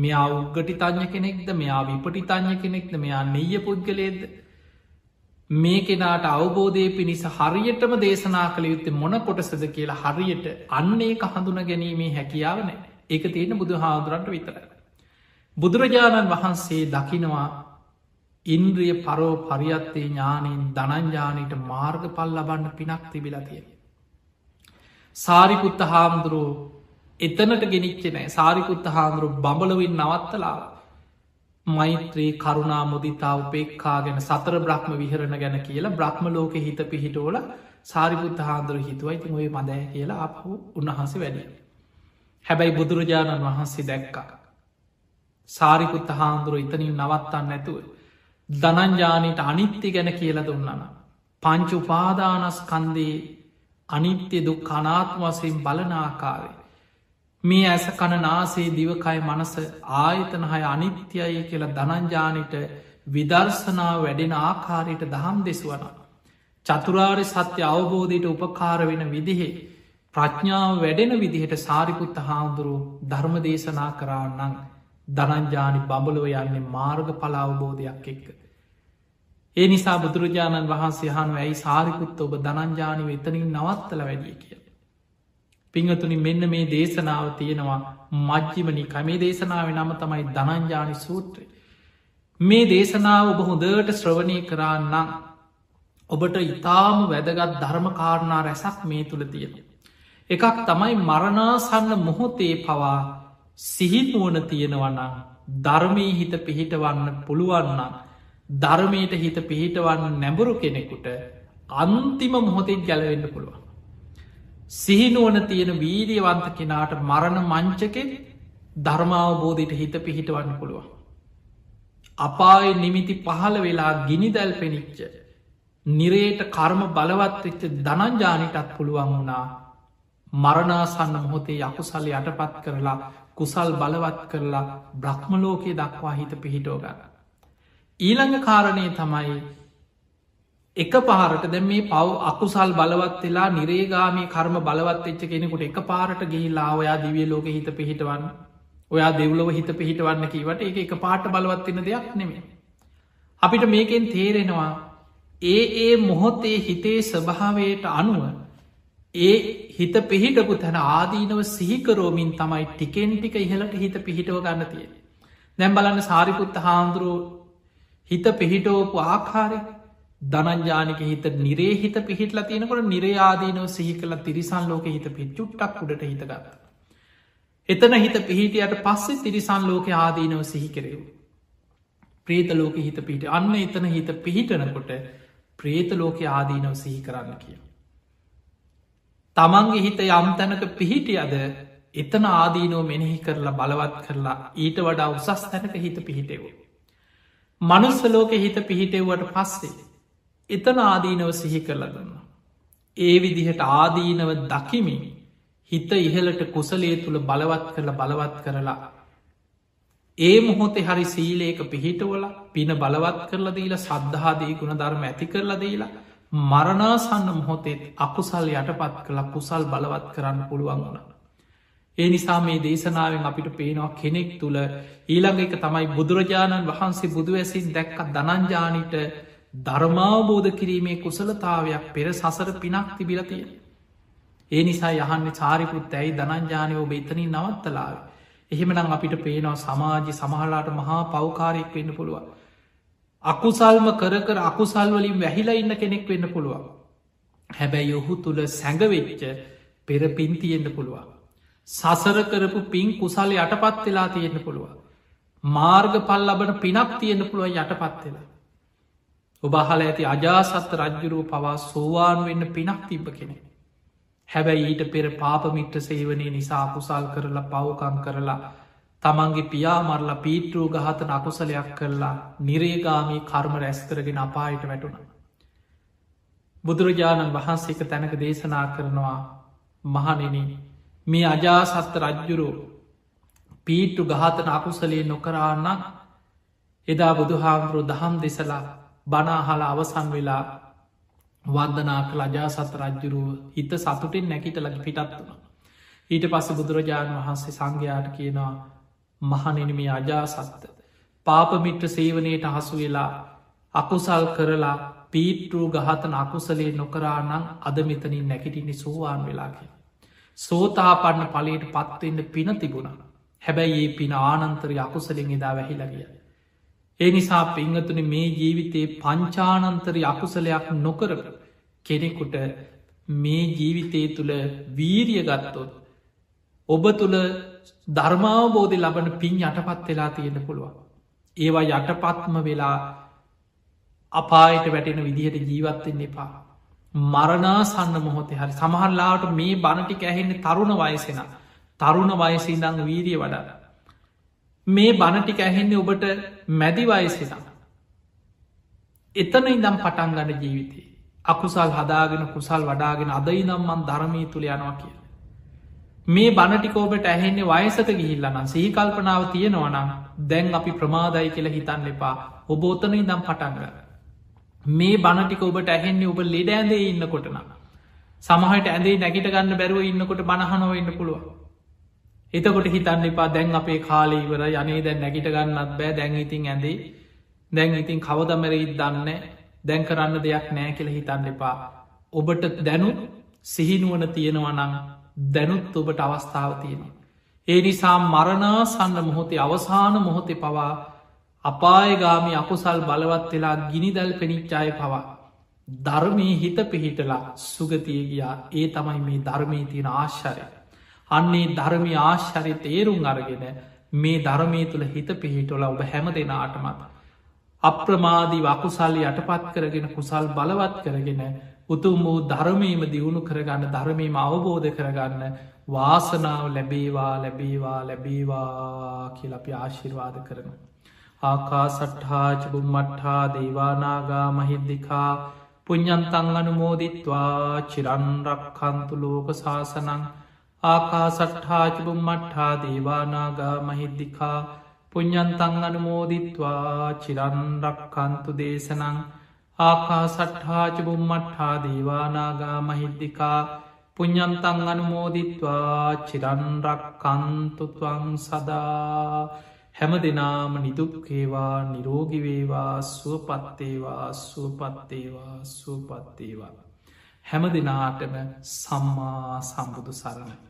මෙයා උග්ගටි තඥ කෙනෙක්ද මෙයා විපටි තඥ කෙනෙක්ද මෙයා නෙය පුද්ගලේද මේ කෙනාට අවබෝධය පිණිස හරියටම දේශනා කළ යුත්තේ මොන කොටසද කියලා හරියට අන්න ඒක හඳුන ගැනීමේ හැකියාව නෑ ඒක තියෙන බුදු හාදුරන්ට විතර. බුදුරජාණන් වහන්සේ දකිනවා ඉන්ද්‍රිය පරෝ පරියත්තේ ඥානයෙන් දනංජානයට මාර්ග පල් ලබන්න පිනක් තිබිලතිය. සාරිකුත්ත හාමුදුරුව එතනට ගෙනනිච්ච නෑ සාරිකුත්ත හාමුදුරු බඹලවින් නවත්තලා මෛත්‍රී කරුණා මුදිතා උපේක්කා ගැන සතර බ්‍රහ්ම විහරණ ගැන කියලා බ්‍රහ්ම ලෝක හිත පිහිටෝල සාරිපුත්ත හාන්දුර හිතුවයි ති ඔය මදෑ කියලා අපහු උන්වහන්ස වැඩිය. හැබැයි බුදුරජාණන් වහන්සේ දැක්කා. සාරිකුත්ත හාන්දුර ඉතනින් නවත්තන්න ඇතුව. දනංජානයට අනිත්‍ය ගැන කියල දුන්නන. පංචු උපාදානස්කන්දේ අනිත්‍ය දුක් කනාත්ම වසයෙන් බලනාකාරේ. මේ ඇස කණ නාසේ දිවකයි මනස ආයතනහය අනිත්‍යයි කියලා දනංජානයට විදර්ශනාව වැඩෙන ආකාරයට දහම් දෙසුවන. චතුරාර් සත්‍ය අවබෝධයට උපකාර වෙන විදිහේ ප්‍රඥාව වැඩෙන විදිහට සාරිපුත්ත හාමුදුරු ධර්ම දේශනා කරන්නන් දනංජානි බඹලෝ යන්නේ මාර්ග පලාවබෝධයක් එක්ක. ඒ නිසා බුදුරජාණන් වහන්සේ හන් වැයි සාරිකුත්ත ඔබ දනංජානි වෙතනින් නවත්තල වැඩිය කිය. පිංහතුනි මෙන්න මේ දේශනාව තියෙනවා මජ්ජිමනික මේ දේශනාව නම තමයි ධනංජානි සූත්‍රය. මේ දේශනාව ඔබ හොඳට ශ්‍රවණය කරන්නම් ඔබට ඉතාම වැදගත් ධර්මකාරණා රැසක් මේ තුළ තියෙන. එකක් තමයි මරණාසන්න මොහොතේ පවා සිහිනුවන තියෙනවන්න ධර්මී හිත පිහිටවන්න පුළුවන්න ධර්මයට හිත පිහිටවන්න නැඹුරු කෙනෙකුට අන්තිම මොහොතෙන් ගැලවෙන්න පුළුවන්. සිහිනුවන තියෙන වීරියවන්ත කෙනාට මරණ මංචකෙන් ධර්මාවබෝධයට හිත පිහිටවන්න පුළුවන්. අපාය නිමිති පහළ වෙලා ගිනිදැල් පෙනිච්ච නිරේට කර්ම බලවත්වෙච්ච දනංජානිටත් පුළුවන් වුණා මරණාසන්න මොහොතේ යකුසල් යටපත් කරලා කුසල් බලවත් කරලා බ්‍රහ්මලෝකයේ දක්වා හිත පිහිටෝගන්න. ඊළඟ කාරණය තමයි එක පාරට දැ මේ පව් අකුසල් බලවත් වෙලා නිරේගාමී කර්ම බලවත් එච්ච කෙනෙකුට එක පාරට ගිහිලා ඔයා දිවිය ලෝක හිත පිහිටවන්න ඔයා දෙව්ලොව හිත පිහිටවන්න කීවට එක එක පාට බලවත්වෙන දෙයක් නෙමේ. අපිට මේකෙන් තේරෙනවා ඒ ඒ මොහොතේ හිතේ ස්වභාවයට අනුව ඒ හිත පිහිටපු තැන ආදීනව සිහිකරෝමින් තමයි ටිකෙන් ටික ඉහලට හිත පිහිටව ගන්න තිය. දැම් බලන්න සාරිපුත්ත හාමුදුරුව හිත පිහිටෝපු ආකාරය දනංජානික හිත නිරේ හිත පිහිටලා තියෙනකොට නිරයාදීනව සිහි කළ තිරිසන් ලෝක හිත පිත් චුට්ටක් උඩට හිතගත්ත. එතන හිත පිහිටියට පස්සේ තිරිසන් ලෝක ආදීනව සිහි කරෙව්. ප්‍රේත ලෝක හිත පිහිට අන්න එතන හිත පිහිටනකොට ප්‍රේත ලෝක ආදීනව සිහි කරන්න කිය. තමන්ගේ හිත යම් තැනක පිහිටියද එතන ආදීනෝ මෙනෙහි කරලා බලවත් කරලා ඊට වඩා උසස් තැනක හිත පිහිටෙව්. මනුස්ස ලෝක හිත පිහිටෙව්වට පස්සේ එතන ආදීනව සිහි කරල දන්න. ඒ විදිහට ආදීනව දකිමින් හිත ඉහලට කුසලේ තුළ බලවත් කරලා බලවත් කරලා. ඒ මොහොතේ හරි සීලේක පිහිටවල පින බලවත් කරලා දීලා සද්ධාදී ගුණ ධර්ම ඇති කරලා දීලා මරණාසන්න මොහොතෙත් අකුසල් යටපත් කළ කුසල් බලවත් කරන්න පුළුවන් වුණ. ඒ නිසා මේ දේශනාවෙන් අපිට පේනවා කෙනෙක් තුළ ඊළඟ එක තමයි බුදුරජාණන් වහන්සේ බුදු ඇසින් දැක්ක දනංජානිට ධර්මාවබෝධ කිරීමේ කුසලතාවයක් පෙර සසර පිනක් තිබිලතිය. ඒ නිසා යහන්න චාරිකුත් ඇයි ධනංජානය ඔබ එතනින් නවත්තලාව. එහෙමනම් අපිට පේනවා සමාජි සමහලාට මහා පෞකාරයෙක් වෙන්න පුළුවන්. අකුසල්ම කර කර අකුසල්වලින් වැහිලා ඉන්න කෙනෙක් වෙන්න පුළුවන්. හැබැයි ඔහු තුළ සැඟවෙච්ච පෙර පින්තියෙන්ට පුළුවන්. සසර කරපු පින් කුසල් යටපත් වෙලා තියෙන්න්න පුළුවන්. මාර්ග පල් ලබන පිනක් තියෙන්න්න පුළුව යටපත් වෙලා. ඔබ අහල ඇති අජාසත්ත රජ්ජුරුව පවා සෝවාන් වෙන්න පිනක් තිබ්බ කෙනෙ. හැබැයි ඊට පෙර පාපමිට්ට සේවනය නිසා කුසල් කරලා පවකං කරලා තමන්ගේ පියාමරලා පීටරූ ගහතන අකුසලයක් කරලා නිරේගාමී කර්ම රැස්කරගෙන අපායට වැටුණ. බුදුරජාණන් වහන්සේක තැනක දේශනා කරනවා මහනෙන මේ අජාසත්ත රජ්ජුරු පීට්ටු ගහතන අකුසලේ නොකරන්න එදා බුදුහාමුදුරු දහම් දෙසලා බනාහල අවසන් වෙලා වන්දනා කළ අජාසත් රජ්ජුරුව හිත සතුටින් නැකිට ලඟ පිටත් වුණ. ඊට පස්ස බුදුරජාණන් වහන්සේ සංඝයාට කියනවා මහනෙනමේ අජාසත්ත පාපමිට්‍ර සේවනයට හසු වෙලා අකුසල් කරලා පීට්ටූ ගහතන අකුසලේ නොකරානං අද මෙතනින් නැකිටිනි සෝවාන් වෙලා කිය. සෝතාපන්න පලට පත්වෙන්න පින තිබුණා. හැබැයි ඒ පින ආනන්තරය අකුසලින් එදා වැහිලගිය. ඒ නිසා පිංහතුන මේ ජීවිතයේ පංචානන්තරය අකුසලයක් නොකර කෙනෙකුට මේ ජීවිතය තුළ වීරිය ගත්තොත් ඔබ තුළ ධර්මාවබෝධය ලබන පින් යටපත් වෙලා තියෙන පුළුවන්. ඒවා යටපත්ම වෙලා අපායට වැටෙන විදිහට ජීවත්වෙන්න එපා. මරණාසන්න මොහොතේ හරි සමහල්ලාට මේ බණටි ඇහෙන්නේ තරුණ වයසෙන තරුණ වයසිදං වීරිය වඩා. මේ බණටික ඇහෙන්නේ ඔබට මැදි වයසෙන. එතන ඉදම් පටන් ගන්න ජීවිතේ. අකුසල් හදාගෙන කුසල් වඩාගෙන අදයි නම්මන් ධර්මී තුළ යනවා කිය. මේ බණටිකෝබට ඇහෙන්නේ වයසට ගිහිල්ලනම් සහිකල්පනාව තියෙනවනම් දැන් අපි ප්‍රමාදයි කියලා හිතන්න එපා ඔබ ඔතන ඉදම් පටන්ග. මේ බණටික ඔබට ඇහෙන්නේ ඔබ ලෙඩ ඇඳේ ඉන්න කොටන. සමහට ඇදේ නැගිට ගන්න බැරුව ඉන්නකොට බණහනව ඉන්න පුළුව. එතකොට හිතන්න එපා දැන් අපේ කාලීවර යනේ දැන් නැගිට ගන්නත් බෑ දැන් ඉතින් ඇඳේ දැන් ඉතින් කවදමරයිත් දන්න දැන් කරන්න දෙයක් නෑ කියල හිතන්න එපා. ඔබට දැනු සිහිනුවන තියෙනවනං දැනුත් ඔබට අවස්ථාව තියෙනවා. ඒ නිසා මරණාසන්න මොහොතේ අවසාන මොහොතේ පවා අපායගාමි අකුසල් බලවත් වෙලා ගිනිදැල් පෙනිච්චාය පවා. ධර්මී හිත පිහිටලා සුගතිය ගියා ඒ තමයි මේ ධර්මී තියෙන ආශ්චරය. අන්නේ ධර්මි ආශ්චරය තේරුම් අරගෙන මේ ධර්මය තුළ හිත පිහිටොල ඔබ හැම දෙනාටමත්. අප්‍රමාදී වකුසල්ලි යටපත් කරගෙන කුසල් බලවත් කරගෙන උතුම් වූ ධර්මීම දියුණු කරගන්න ධර්මීම අවබෝධ කරගන්න වාසනාව ලැබේවා ලැබේවා ලැබේවා කියලපි ආශිර්වාද කරනවා. ආකා සට්හාච බුම්මට්හා දේවානාගා මහිද්දිකා පුഞ්ඥන්තං අනුමෝදිත්වා චිරන්රක්කන්තු ලෝක ශාසනං ආකා සට්හාච බුම්මට්හා දේවානාගා මහිද්දිකා පුഞ්ඥන්තං අනුමෝදිත්වා චිරන්රක්කන්තු දේශනං ආකා සට්හාච බුම්මට්හා දේවානාගා මහිද්දිකා පුഞ්ඥන්තං අනුමෝදිත්වා චිරන්රක්කන්තුතුවං සදා හැම දෙනාම නිදුක්කේවා නිරෝගිවේවා සුවපත්තේවා සුවපත්තේවා සුවපත්තේවා. හැම දෙනාටම සම්මා සම්බුදු සරණ.